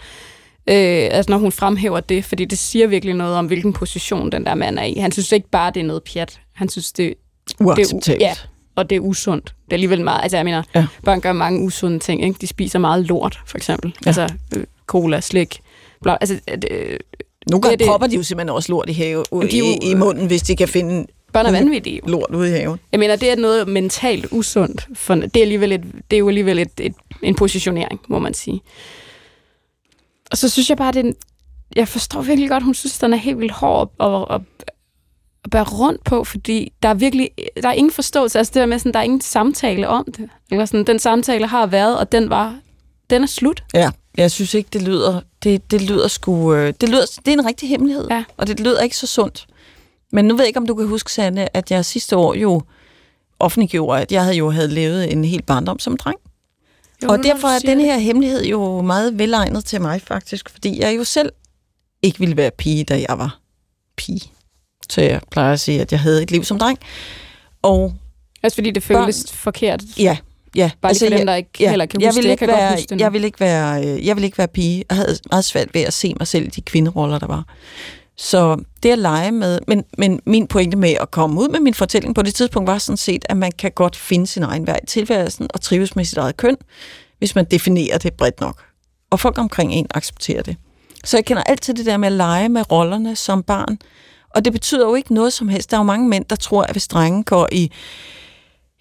øh, altså, når hun fremhæver det, fordi det siger virkelig noget om, hvilken position den der mand er i. Han synes ikke bare, det er noget pjat. Han synes, det, Uacceptabelt. Det, er ja, og det er usundt. Det er alligevel meget, altså jeg mener, Ja. børn gør mange usunde ting, ikke? De spiser meget lort, for eksempel. Ja. Altså, øh, cola, slik, bla, altså, det, Nogle gange det- propper de jo simpelthen også lort i, have, De i, jo- i munden, hvis de kan finde børn er vanvittige. lort ude i haven. Jeg mener, det er noget mentalt usundt. For det, er alligevel et, det er jo alligevel et, et, en positionering, må man sige. Og så synes jeg bare, det er en, jeg forstår virkelig godt, hun synes, den er helt vildt hård at, at, at bære rundt på, fordi der er virkelig, der er ingen forståelse. Altså det der med, sådan, der er ingen samtale om det. Eller sådan, den samtale har været, og den var, den er slut. Ja, jeg synes ikke, det lyder... Det, det lyder sgu... øh, Det, lyder, det er en rigtig hemmelighed, Ja. og det lyder ikke så sundt. Men nu ved jeg ikke, om du kan huske, Sanne, at jeg sidste år jo offentliggjorde, at jeg havde jo havde levet en helt barndom som dreng. Jo, og derfor er den det. her hemmelighed jo meget velegnet til mig faktisk, fordi jeg jo selv ikke ville være pige, da jeg var pige. Så jeg plejer at sige, at jeg havde et liv som dreng. Og Også fordi det føles børn. forkert. ja, ja. Bare altså, for dem, jeg, der ikke ja, heller kan huske jeg vil det. Jeg ikke kan godt være, huske det nu. jeg vil ikke være, øh, jeg vil ikke være pige. Jeg havde meget svært ved at se mig selv i de kvinderoller, der var. Så det at lege med, men, men min pointe med at komme ud med min fortælling på det tidspunkt var sådan set, at man kan godt finde sin egen vej i tilværelsen og trives med sit eget køn, hvis man definerer det bredt nok. Og folk omkring en accepterer det. Så jeg kender altid det der med at lege med rollerne som barn. Og det betyder jo ikke noget som helst. Der er jo mange mænd, der tror, at hvis drenge går i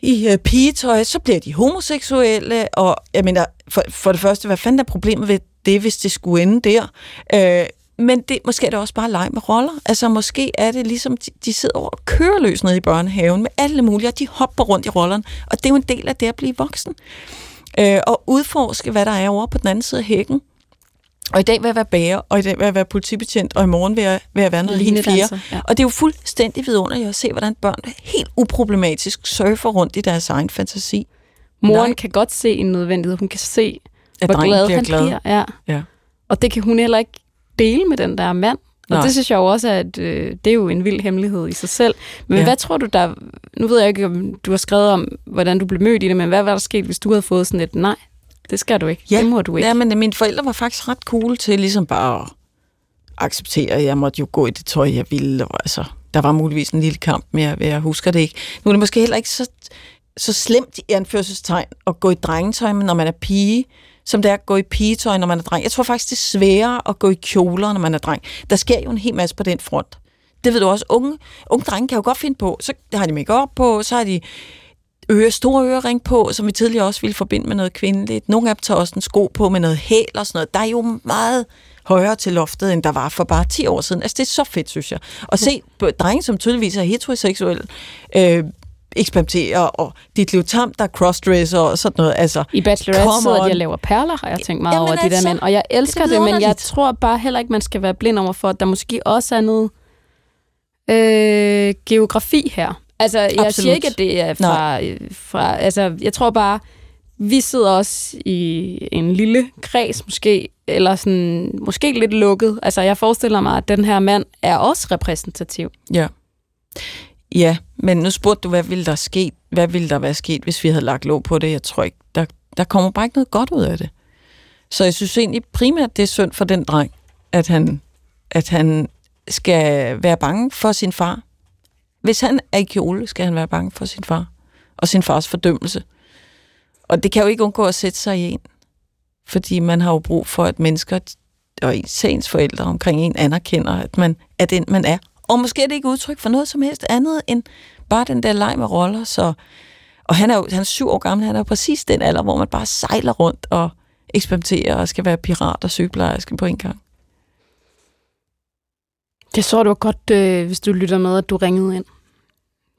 i øh, pigetøj, så bliver de homoseksuelle, og jeg mener, for, for det første, hvad fanden er problemet ved det, hvis det skulle ende der? Øh, men det, måske er det også bare leg med roller. Altså måske er det ligesom, de, de sidder over og kører løs nede i børnehaven med alle mulige, og de hopper rundt i rollerne, og det er jo en del af det at blive voksen. Øh, og udforske, hvad der er over på den anden side af hækken. Og i dag vil jeg være bager, og i dag vil jeg være politibetjent, og i morgen vil jeg, vil jeg være noget helt fjerde. Ja. Og det er jo fuldstændig vidunderligt at se, hvordan børn helt uproblematisk surfer rundt i deres egen fantasi. Moren Nej. kan godt se en nødvendighed. Hun kan se, At hvor glad han glad. bliver. Ja. Ja. Og det kan hun heller ikke dele med den der mand. Og det synes jeg jo også, at øh, det er jo en vild hemmelighed i sig selv. Men. Ja. hvad tror du der... Nu ved jeg ikke, om du har skrevet om, hvordan du blev mødt i det, men hvad var der sket, hvis du havde fået sådan et nej? Det skal du ikke. Ja, det må du ikke. Ja, men mine forældre var faktisk ret cool til ligesom bare at acceptere, at jeg måtte jo gå i det tøj, jeg ville. Og altså, der var muligvis en lille kamp med, at jeg husker det ikke. Nu er det måske heller ikke så, så slemt i anførselstegn at gå i drengetøj, når man er pige, som det er at gå i pigetøj, når man er dreng. Jeg tror faktisk, det er sværere at gå i kjoler, når man er dreng. Der sker jo en hel masse på den front. Det ved du også. Unge, unge drenge kan jo godt finde på. Så har de make på, så har de øre, store ørering på, som vi tidligere også ville forbinde med noget kvindeligt. Nogle af dem tager også en sko på med noget hæl og sådan noget. Der er jo meget højere til loftet, end der var for bare 10 år siden. Altså, det er så fedt, synes jeg. At se drenge, som tydeligvis er heteroseksuelle, øh, eksperimentere, og dit liv tam, der er crossdresser og sådan noget. Altså, I Bachelorette sidder de og laver perler, har jeg tænkt meget Jamen over de altså, der mænd. Og jeg elsker det det, men jeg tror bare heller ikke, man skal være blind over for, at der måske også er noget øh, geografi her. Altså, jeg Absolut. siger ikke, at det er fra, fra... Altså, jeg tror bare, vi sidder også i en lille kreds måske, eller sådan, måske lidt lukket. Altså, jeg forestiller mig, at den her mand er også repræsentativ. Ja. Ja, men nu spurgte du, hvad ville der ske? Hvad ville der være sket, hvis vi havde lagt låg på det? Jeg tror ikke, der, der kommer bare ikke noget godt ud af det. Så jeg synes egentlig primært, det er synd for den dreng, at han, at han skal være bange for sin far. Hvis han er i kjole, skal han være bange for sin far. Og sin fars fordømmelse. Og det kan jo ikke undgå at sætte sig i en. Fordi man har jo brug for, at mennesker og ens forældre omkring en anerkender, at man er den, man er. Og måske er det ikke udtryk for noget som helst andet, end bare den der leg med roller. Så, og han er jo han er syv år gammel, han er jo præcis den alder, hvor man bare sejler rundt og eksperimenterer og skal være pirat og sygeplejerske på en gang. Det så du godt, øh, hvis du lytter med, at du ringede ind.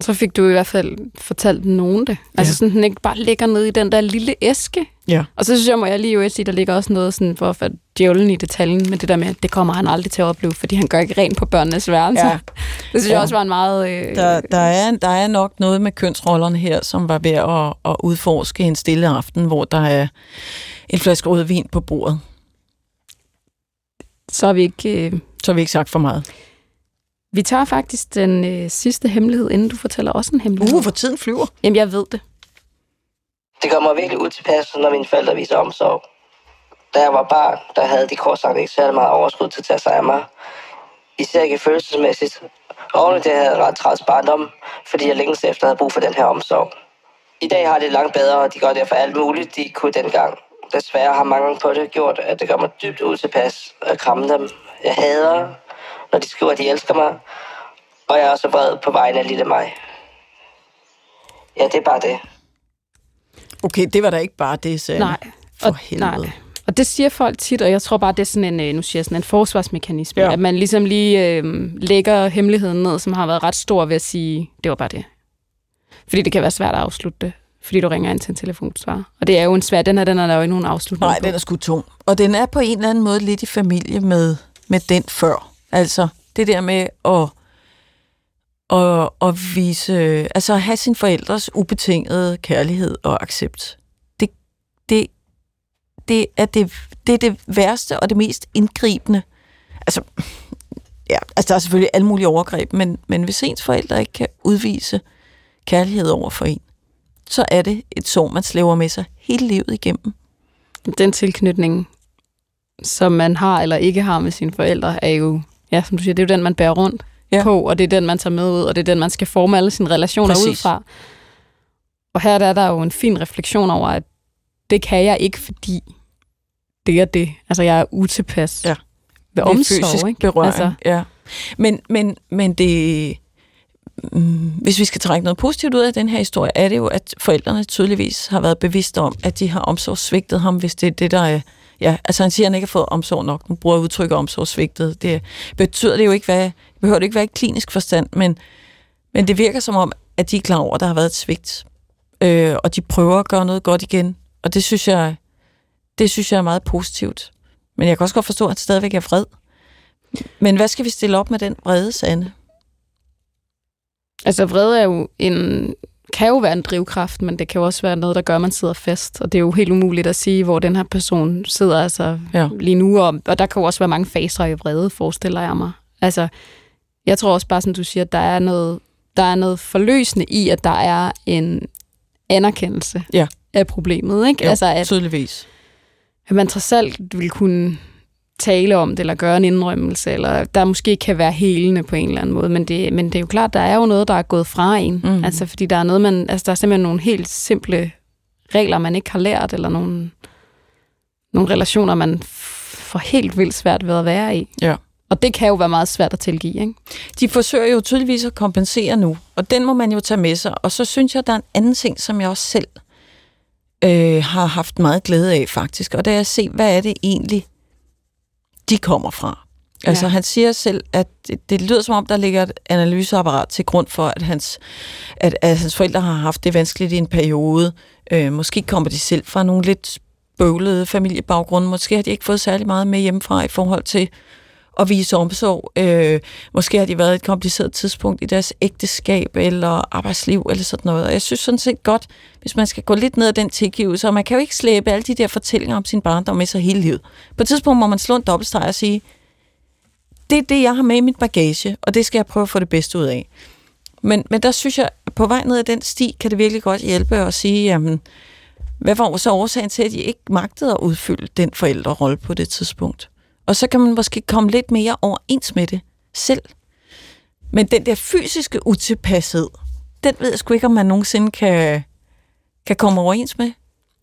Så fik du i hvert fald fortalt nogen det. Altså Ja. sådan, den ikke bare ligger nede i den der lille æske. Ja. Og så synes jeg, må jeg lige jo sige, der ligger også noget sådan, for at djævlen i detaljen, men det der med, at det kommer han aldrig til at opleve, fordi han gør ikke rent på børnenes værelse. Ja. Det synes Ja. jeg også var en meget... Øh, Der, der, er, der er nok noget med kønsrollerne her, som var ved at, at udforske en stille aften, hvor der er en flaske rødvin på bordet. Så har vi ikke... Øh, Så har vi ikke sagt for meget. Vi tager faktisk den øh, sidste hemmelighed, inden du fortæller også en hemmelighed. Uh, for tiden flyver. Jamen, jeg ved det. Det gør mig virkelig utilpas, når mine forældre viser omsorg. Da jeg var barn, der havde de kort sagt ikke særlig meget overskud til at tage sig af mig. Især ikke følelsesmæssigt. Oven i det havde jeg ret træls barndom, fordi jeg længes efter havde brug for den her omsorg. I dag har det langt bedre, og de gør derfor alt muligt, de kunne dengang. Desværre har manglen på det gjort, at det gør mig dybt utilpas at kramme dem. Jeg hader, når de skriver, at de elsker mig, og jeg er også vred på vegne af lille mig. Ja, det er bare det. Okay, det var da ikke bare det, sagde Nej. For Og- helvede. nej. Og det siger folk tit, og jeg tror bare, det er sådan en, øh, nu siger jeg sådan en forsvarsmekanisme, Ja. ja. at man ligesom lige øh, lægger hemmeligheden ned, som har været ret stor ved at sige, det var bare det. Fordi det kan være svært at afslutte det, fordi du ringer ind til en telefonsvar. Og det er jo en svær, den her, den er der jo ikke nogen afslutning Nej, på. den er sgu tung. Og den er på en eller anden måde lidt i familie med, med den før. Altså, det der med at, at, at vise, altså at have sin forældres ubetingede kærlighed og accept. Det, det, det, er det, det er det værste og det mest indgribende. Altså, ja, altså der er selvfølgelig alle mulige overgreb, men, men hvis ens forældre ikke kan udvise kærlighed over for en, så er det et sår, man slæver med sig hele livet igennem. Den tilknytning, som man har eller ikke har med sine forældre, er jo, ja, som du siger, det er jo den, man bærer rundt Ja. på, og det er den, man tager med ud, og det er den, man skal forme alle sine relationer Præcis. ud fra. Og her der er der jo en fin refleksion over, at det kan jeg ikke, fordi det er det. Altså, jeg er utilpas Ja. ved Det omsorg, fysisk ikke? berøring. Altså. Ja. Men, men, men det, mm, hvis vi skal trække noget positivt ud af den her historie, er det jo, at forældrene tydeligvis har været bevidste om, at de har omsorgssvigtet ham, hvis det er det, der er... Ja, altså han siger, at han ikke har fået omsorg nok. Nu bruger jeg udtrykket omsorgssvigtet. Det betyder det jo ikke, hvad, behøver det ikke være i klinisk forstand, men, men det virker som om, at de er klar over, at der har været et svigt. Øh, og de prøver at gøre noget godt igen. Og det synes jeg, det synes jeg er meget positivt. Men jeg kan også godt forstå, at han stadigvæk er vred. Men hvad skal vi stille op med den vrede, Sande? altså, vrede er jo en, kan jo være en drivkraft, men det kan jo også være noget, der gør, at man sidder fast. Og det er jo helt umuligt at sige, hvor den her person sidder altså Ja. lige nu. Og, og der kan jo også være mange faser i vrede, forestiller jeg mig. Altså, jeg tror også bare, som du siger, der er noget, der er noget forløsende i, at der er en anerkendelse Ja. af problemet. Ikke? Jo, altså, at, tydeligvis. at man trods alt vil kunne tale om det, eller gøre en indrømmelse, eller der måske kan være helende på en eller anden måde. Men det, men det er jo klart, der er jo noget, der er gået fra en. Mm. Altså, fordi der er noget, man, altså, der er simpelthen nogle helt simple regler, man ikke har lært, eller nogle, nogle relationer, man får helt vildt svært ved at være i. Ja. Og det kan jo være meget svært at tilgive, ikke? De forsøger jo tydeligvis at kompensere nu, og den må man jo tage med sig. Og så synes jeg, der er en anden ting, som jeg også selv øh, har haft meget glæde af faktisk, og det er at se, hvad er det egentlig, de kommer fra. Altså Ja. han siger selv, at det, det lyder som om, der ligger et analyseapparat til grund for, at hans, at, at hans forældre har haft det vanskeligt i en periode. Øh, måske kommer de selv fra nogle lidt bøvlede familiebaggrunde. Måske har de ikke fået særlig meget med hjemmefra i forhold til at vise omsorg. Øh, måske har de været et kompliceret tidspunkt i deres ægteskab eller arbejdsliv eller sådan noget. Og jeg synes sådan set godt, hvis man skal gå lidt ned ad den tilgivelse, og man kan jo ikke slæbe alle de der fortællinger om sin barndom med sig hele livet. På et tidspunkt må man slå en dobbeltstreg og sige, det er det, jeg har med i mit bagage, og det skal jeg prøve at få det bedste ud af. Men, men der synes jeg, at på vej ned ad den sti, kan det virkelig godt hjælpe at sige, jamen, hvad var så årsagen til, at de ikke magtede at udfylde den forældrerolle på det tidspunkt? Og så kan man måske komme lidt mere overens med det selv. Men den der fysiske utilpashed, den ved jeg sgu ikke, om man nogensinde kan, kan komme overens med.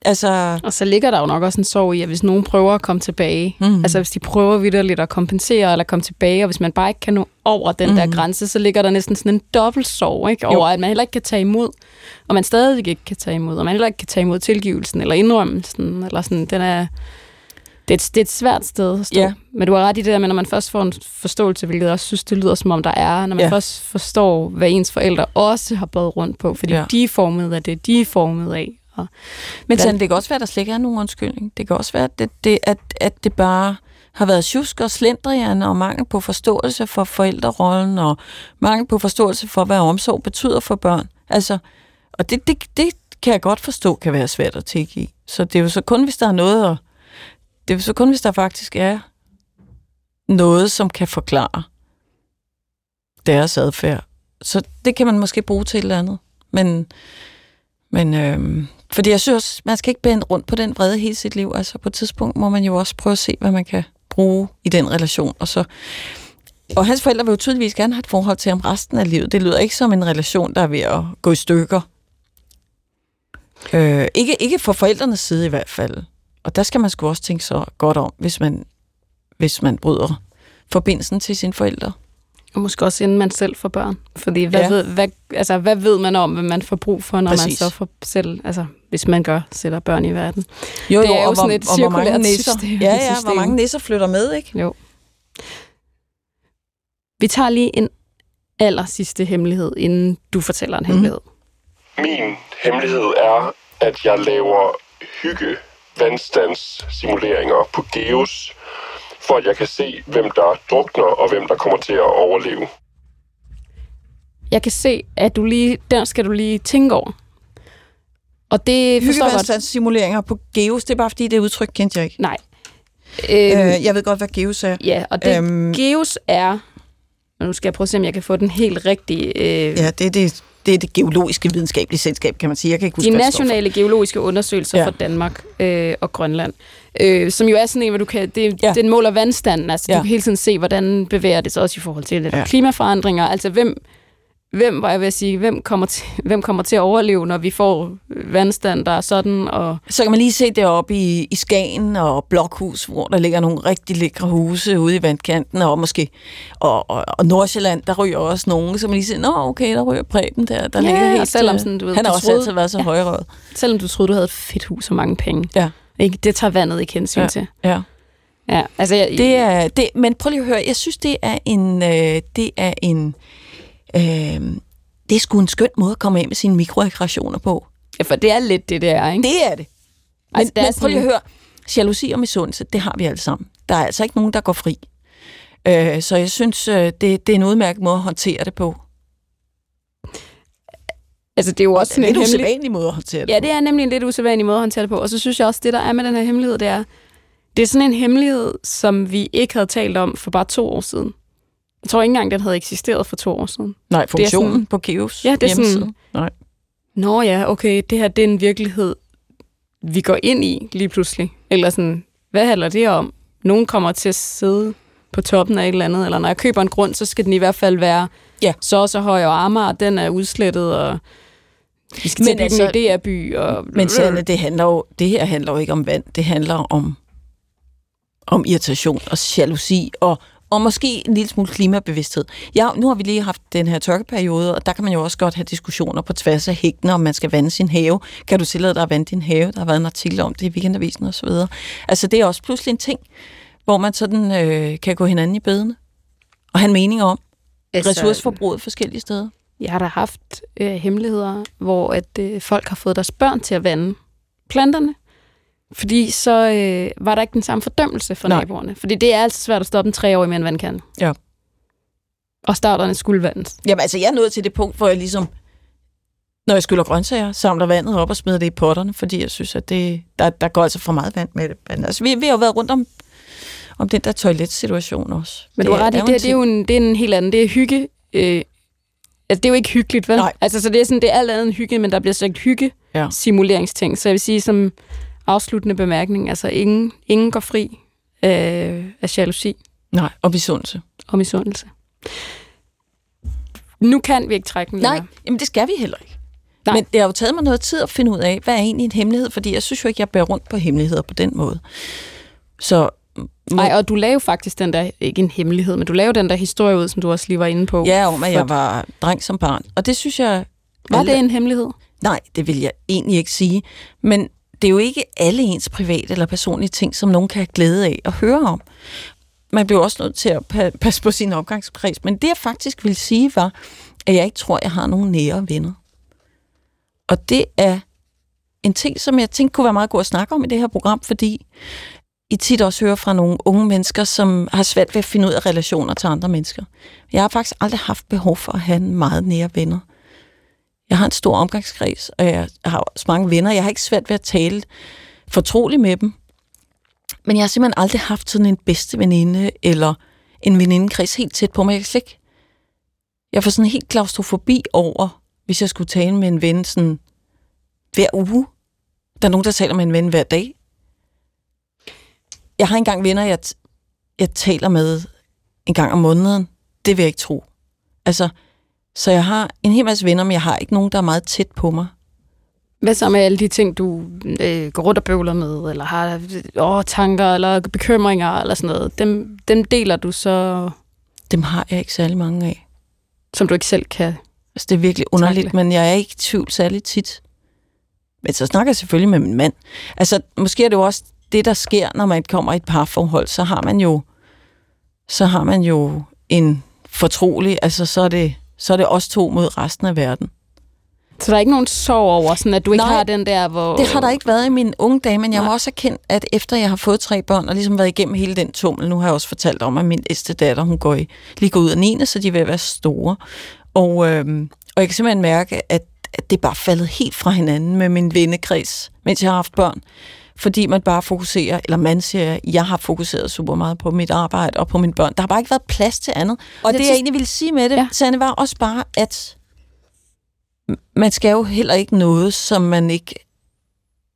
Altså, Og så ligger der jo nok også en sorg i, at hvis nogen prøver at komme tilbage, Mhm. mm. altså hvis de prøver vidderligt at kompensere eller komme tilbage, og hvis man bare ikke kan nå over den mm. der grænse, så ligger der næsten sådan en dobbelt sorg, ikke? over at man heller ikke kan tage imod, og man stadig ikke kan tage imod, og man heller ikke kan tage imod tilgivelsen eller indrømmelsen, eller sådan, den er, det er, et, det er et svært sted at stå. Ja. Men du har ret i det der med, når man først får en forståelse, hvilket jeg også synes, det lyder som om der er, når man Ja. først forstår, hvad ens forældre også har båret rundt på, fordi Ja. de er formet af det, de er formet af. Og Men sådan, det kan også være, at der slet ikke er nogen undskyldning. Det kan også være, at det, det, at, at det bare har været tjusk og slendrian og mangel på forståelse for forældrerollen og mangel på forståelse for, hvad omsorg betyder for børn. Altså, og det, det, det kan jeg godt forstå kan være svært at tilgive. Så det er jo så kun, hvis der er noget at, det er så kun, hvis der faktisk er noget, som kan forklare deres adfærd. Så det kan man måske bruge til et eller andet. Men, men øhm, fordi jeg synes, man skal ikke bænde rundt på den vrede hele sit liv. Altså på et tidspunkt må man jo også prøve at se, hvad man kan bruge i den relation. Og, så, og hans forældre vil jo tydeligvis gerne have et forhold til ham resten af livet. Det lyder ikke som en relation, der er ved at gå i stykker. Øh, ikke, ikke fra forældrenes side i hvert fald. Og der skal man sgu også tænke så godt om, hvis man, hvis man bryder forbindelsen til sine forældre. Og måske også inden man selv får børn. Fordi hvad, Ja. ved, hvad, altså, hvad ved man om, hvad man får brug for, når Præcis. man så får selv, altså hvis man gør, sætter børn i verden. Jo, Det er jo og sådan et hvor mange cirkulært nisser, system- Ja, ja, hvor mange nisser flytter med, ikke? Jo. Vi tager lige en aller sidste hemmelighed, inden du fortæller en Mhm. hemmelighed. Min hemmelighed er, at jeg laver hygge vandstandssimuleringer på Geos, for at jeg kan se, hvem der drukner og hvem der kommer til at overleve. Jeg kan se, at du lige, der skal du lige tænke over. Og det forstår jeg. Hyggevandssimuleringer på Geos, det er bare fordi, det udtryk kendte jeg ikke. Nej. Øhm, Øh, jeg ved godt, hvad Geos er. ja, og det øhm. Geos er... og Nu skal jeg prøve at se, om jeg kan få den helt rigtige... Øh, Ja, det er det, det, er det geologiske videnskabelige selskab, kan man sige. Jeg kan ikke huske, de nationale geologiske undersøgelser Ja. for Danmark øh, og Grønland, øh, som jo er sådan en, hvor du kan, det, Ja. den måler vandstanden, altså ja. Du kan hele tiden se, hvordan bevæger det sig også i forhold til ja. klimaforandringer, altså hvem, hvem, var jeg ved at sige, hvem kommer, til, hvem kommer til at overleve, når vi får vandstand, der er sådan, og Så kan man lige se deroppe i, i Skagen og Blokhus, hvor der ligger nogle rigtig lækre huse ude i vandkanten, og måske og, og, og Nordsjælland, der ryger også nogen, så man lige siger, nå okay, der ryger Preben der, der Ja, ligger helt... selvom øh, sådan, du ved, han har også troede- altid været så Ja. højrøget. selvom du troede, du havde et fedt hus og mange penge, Ja. ikke? det tager vandet ikke hensyn Ja. til. Ja. Ja, altså, jeg, Det er, det, men prøv lige at høre, jeg synes, det er en, øh, det er en, øh, det er sgu en skøn måde at komme af med sine mikroaggressioner på. ja, for det er lidt det, der, ikke? Det er det. Men, Altså, det er men prøv lige at høre, jalousi og misundelse, det har vi alle sammen. Der er altså ikke nogen, der går fri. Øh, så jeg synes, øh, det, det er en udmærket måde at håndtere det på. Altså, det er jo også sådan en lidt hemmelig... usædvanlig måde at håndtere det Ja, på. det er nemlig en lidt usædvanlig måde at håndtere det på. Og så synes jeg også, det der er med den her hemmelighed, det er, det er sådan en hemmelighed, som vi ikke havde talt om for bare to år siden. Jeg tror ikke engang, den havde eksisteret for to år siden. Nej, funktionen sådan- på Geos Ja, det er sådan- hjemmeside. Nej. Nå ja, okay, det her det er en virkelighed, vi går ind i lige pludselig. Eller sådan, hvad handler det om? Nogen kommer til at sidde på toppen af et eller andet, eller når jeg køber en grund, så skal den i hvert fald være Ja. så og så høj, og Amager, den er udslettet, og vi skal til Men at bygge altså- en DR-by. Og... Men Sanne, det, handler jo, det her handler jo ikke om vand. Det handler om, om irritation og jalousi og, og måske en lille smule klimabevidsthed. Ja, nu har vi lige haft den her tørkeperiode, og der kan man jo også godt have diskussioner på tværs af hækkene, om man skal vande sin have. Kan du tillade dig at vande din have? Der har været en artikel om det i weekendavisen og så videre. Altså, det er også pludselig en ting, hvor man sådan øh, kan gå hinanden i bedene og have en mening om Altså, ressourceforbruget forskellige steder. Jeg har da haft øh, hemmeligheder, hvor at øh, folk har fået deres børn til at vande planterne. Fordi så øh, var der ikke den samme fordømmelse fra Nej. naboerne. Fordi det er altså svært at stoppe en treårig med en vandkande. Ja. Og starterne skulle vandes. Jamen altså, jeg er nået til det punkt, hvor jeg ligesom, når jeg skyller grøntsager, samler vandet op og smider det i potterne, fordi jeg synes, at det, der, der går altså for meget vand med det. Men altså, vi, vi har jo været rundt om, om den der toiletsituation også. Men du har ret i, det, en det, er jo en, det er en helt anden. Det er hygge. Øh, altså, det er jo ikke hyggeligt, vel? Nej. Altså, så det er, sådan, det er alt andet end hygge, men der bliver sagt hygge Ja. simuleringsting. Så jeg vil sige som afsluttende bemærkning, altså ingen, ingen går fri øh, af jalousi Nej, og besundelse. og misundelse. Nu kan vi ikke trække den Nej, jamen det skal vi heller ikke. Nej. Men det har jo taget mig noget tid at finde ud af, hvad er egentlig en hemmelighed, fordi jeg synes jo ikke, jeg bærer rundt på hemmeligheder på den måde. Så må, Nej, og du lavede faktisk den der, ikke en hemmelighed, men du lavede den der historie ud, som du også lige var inde på. ja, om at jeg var dreng som barn. Og det synes jeg... Var det en hemmelighed? Nej, det vil jeg egentlig ikke sige. Men det er jo ikke alle ens private eller personlige ting, som nogen kan have glæde af at høre om. Man bliver også nødt til at pa- passe på sin omgangskreds. Men det, jeg faktisk vil sige, var, at jeg ikke tror, jeg har nogen nære venner. Og det er en ting, som jeg tænkte kunne være meget god at snakke om i det her program, fordi I tit også hører fra nogle unge mennesker, som har svært ved at finde ud af relationer til andre mennesker. Jeg har faktisk aldrig haft behov for at have en meget nære venner. Jeg har en stor omgangskreds, og jeg har også mange venner. Jeg har ikke svært ved at tale fortroligt med dem. Men jeg har simpelthen aldrig haft sådan en bedste veninde, eller en venindekreds helt tæt på mig. Jeg kan slet ikke... Jeg får sådan helt klaustrofobi over, hvis jeg skulle tale med en ven sådan hver uge. Der er nogen, der taler med en ven hver dag. Jeg har engang venner, jeg, t- jeg taler med en gang om måneden. Det vil jeg ikke tro. Altså, så jeg har en hel masse venner, men jeg har ikke nogen, der er meget tæt på mig. Hvad så med alle de ting, du øh, går rundt og bøvler med, eller har åh, tanker eller bekymringer eller sådan noget? Dem, dem deler du så, Dem har jeg ikke særlig mange af. som du ikke selv kan. Altså, det er virkelig underligt, Takle. men jeg er ikke i tvivl særlig tit. Men så snakker jeg selvfølgelig med min mand. Altså, måske er det jo også det, der sker, når man kommer i et parforhold. Så har man jo, så har man jo en fortrolig, altså så er det, så er det os to mod resten af verden. Så der er ikke nogen sorg over, sådan at du ikke Nej, har den der, hvor... Det har der ikke været i mine unge dage, men jeg Nej. må også erkende, at efter jeg har fået tre børn, og ligesom været igennem hele den tummel, nu har jeg også fortalt om, at min ældste datter, hun går i, lige går ud af 9. så de at være store. Og, øhm, og jeg kan simpelthen mærke, at, at det er bare faldet helt fra hinanden med min vennekreds, mens jeg har haft børn. Fordi man bare fokuserer, eller man siger, jeg har fokuseret super meget på mit arbejde og på mine børn. Der har bare ikke været plads til andet. Og det, jeg egentlig ville sige med det, Ja. Sanne, var også bare, at man skal jo heller ikke noget, som man ikke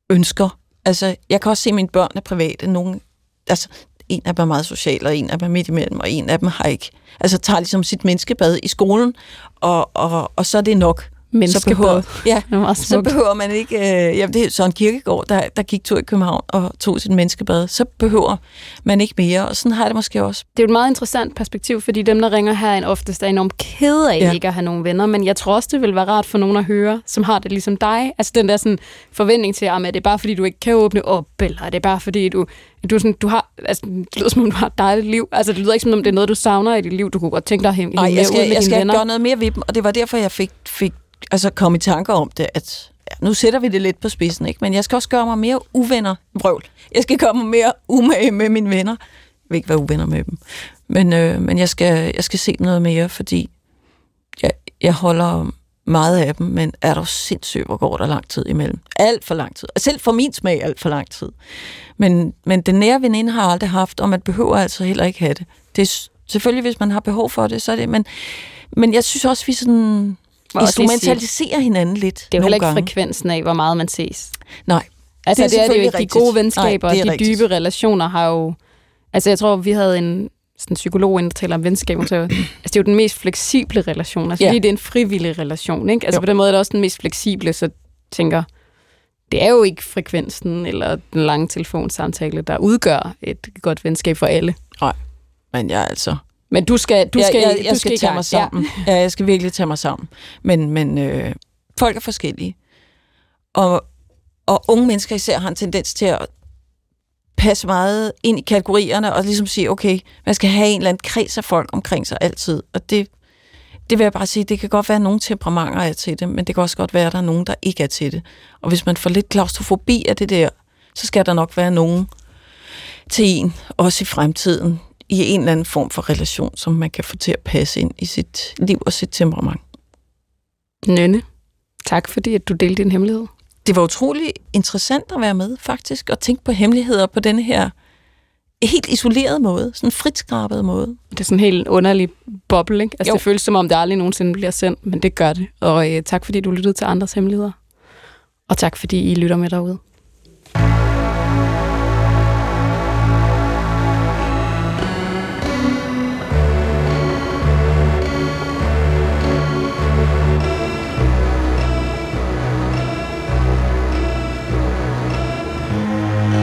ønsker. Altså, jeg kan også se, at mine børn er private. Nogle, altså, en af dem er meget social, og en af dem er midt imellem, og en af dem har ikke. Altså, tager ligesom sit menneskebad i skolen, og, og, og så er det nok. Så Menneskebad. behøver, ja, er meget så behøver man ikke... Øh, jamen, det er Søren Kierkegaard, der, der gik tur i København og tog sit menneskebad. Så behøver man ikke mere, og sådan har jeg det måske også. Det er jo et meget interessant perspektiv, fordi dem, der ringer her, er oftest er enormt kede af ja. Ja. ikke at have nogen venner, men jeg tror også, det vil være rart for nogen at høre, som har det ligesom dig. Altså den der sådan forventning til, at er det bare fordi, du ikke kan åbne op, eller er det bare fordi, du, du, er sådan, du har, altså, det lyder som om, du har et dejligt liv. Altså det lyder ikke som om, det er noget, du savner i dit liv. Du kunne godt tænke dig at hænge Nej, jeg skal, jeg skal gøre noget mere ved dem, og det var derfor, jeg fik, fik altså kom i tanker om det, at ja, nu sætter vi det lidt på spidsen, ikke? men jeg skal også gøre mig mere uvenner, vrøvl. Jeg skal komme mere umage med mine venner. Jeg vil ikke være uvenner med dem, men, øh, men jeg, skal, jeg skal se noget mere, fordi jeg, jeg holder meget af dem, men er der sindssygt, hvor går der lang tid imellem. Alt for lang tid. Altså, selv for min smag alt for lang tid. Men, men den nære veninde har jeg aldrig haft, og man behøver altså heller ikke have det. Det er Selvfølgelig, hvis man har behov for det, så er det... Men, men jeg synes også, vi sådan instrumentaliserer hinanden lidt Det er jo heller ikke gange. frekvensen af, hvor meget man ses. Nej. Altså, Det er det er det jo ikke. De gode venskaber Nej, og det er de rigtigt. dybe relationer har jo... Altså, jeg tror, vi havde en sådan en psykolog, ind, der taler om venskaber, så altså, det er jo den mest fleksible relation. Altså, Ja. fordi det er en frivillig relation, ikke? Altså, Jo. på den måde er det også den mest fleksible, så tænker, det er jo ikke frekvensen eller den lange telefonsamtale, der udgør et godt venskab for alle. Men jeg er altså... Men du skal, du skal, jeg, jeg, jeg du skal, i tage mig sammen. Ja. ja, jeg skal virkelig tage mig sammen. Men, men øh, folk er forskellige. Og, og unge mennesker især har en tendens til at passe meget ind i kategorierne og ligesom sige, okay, man skal have en eller anden kreds af folk omkring sig altid. Og det, det vil jeg bare sige, det kan godt være, at nogle temperamenter er til det, men det kan også godt være, at der er nogen, der ikke er til det. Og hvis man får lidt klaustrofobi af det der, så skal der nok være nogen til en, også i fremtiden, i en eller anden form for relation, som man kan få til at passe ind i sit liv og sit temperament. Nynne, tak fordi at du delte din hemmelighed. Det var utrolig interessant at være med, faktisk, og tænke på hemmeligheder på denne her helt isoleret måde, sådan fritskrabet måde. Det er sådan en helt underlig boble, ikke? Altså, Jo. det føles som om, det aldrig nogensinde bliver sendt, men det gør det. Og øh, tak fordi du lyttede til andres hemmeligheder. Og tak fordi I lytter med derude.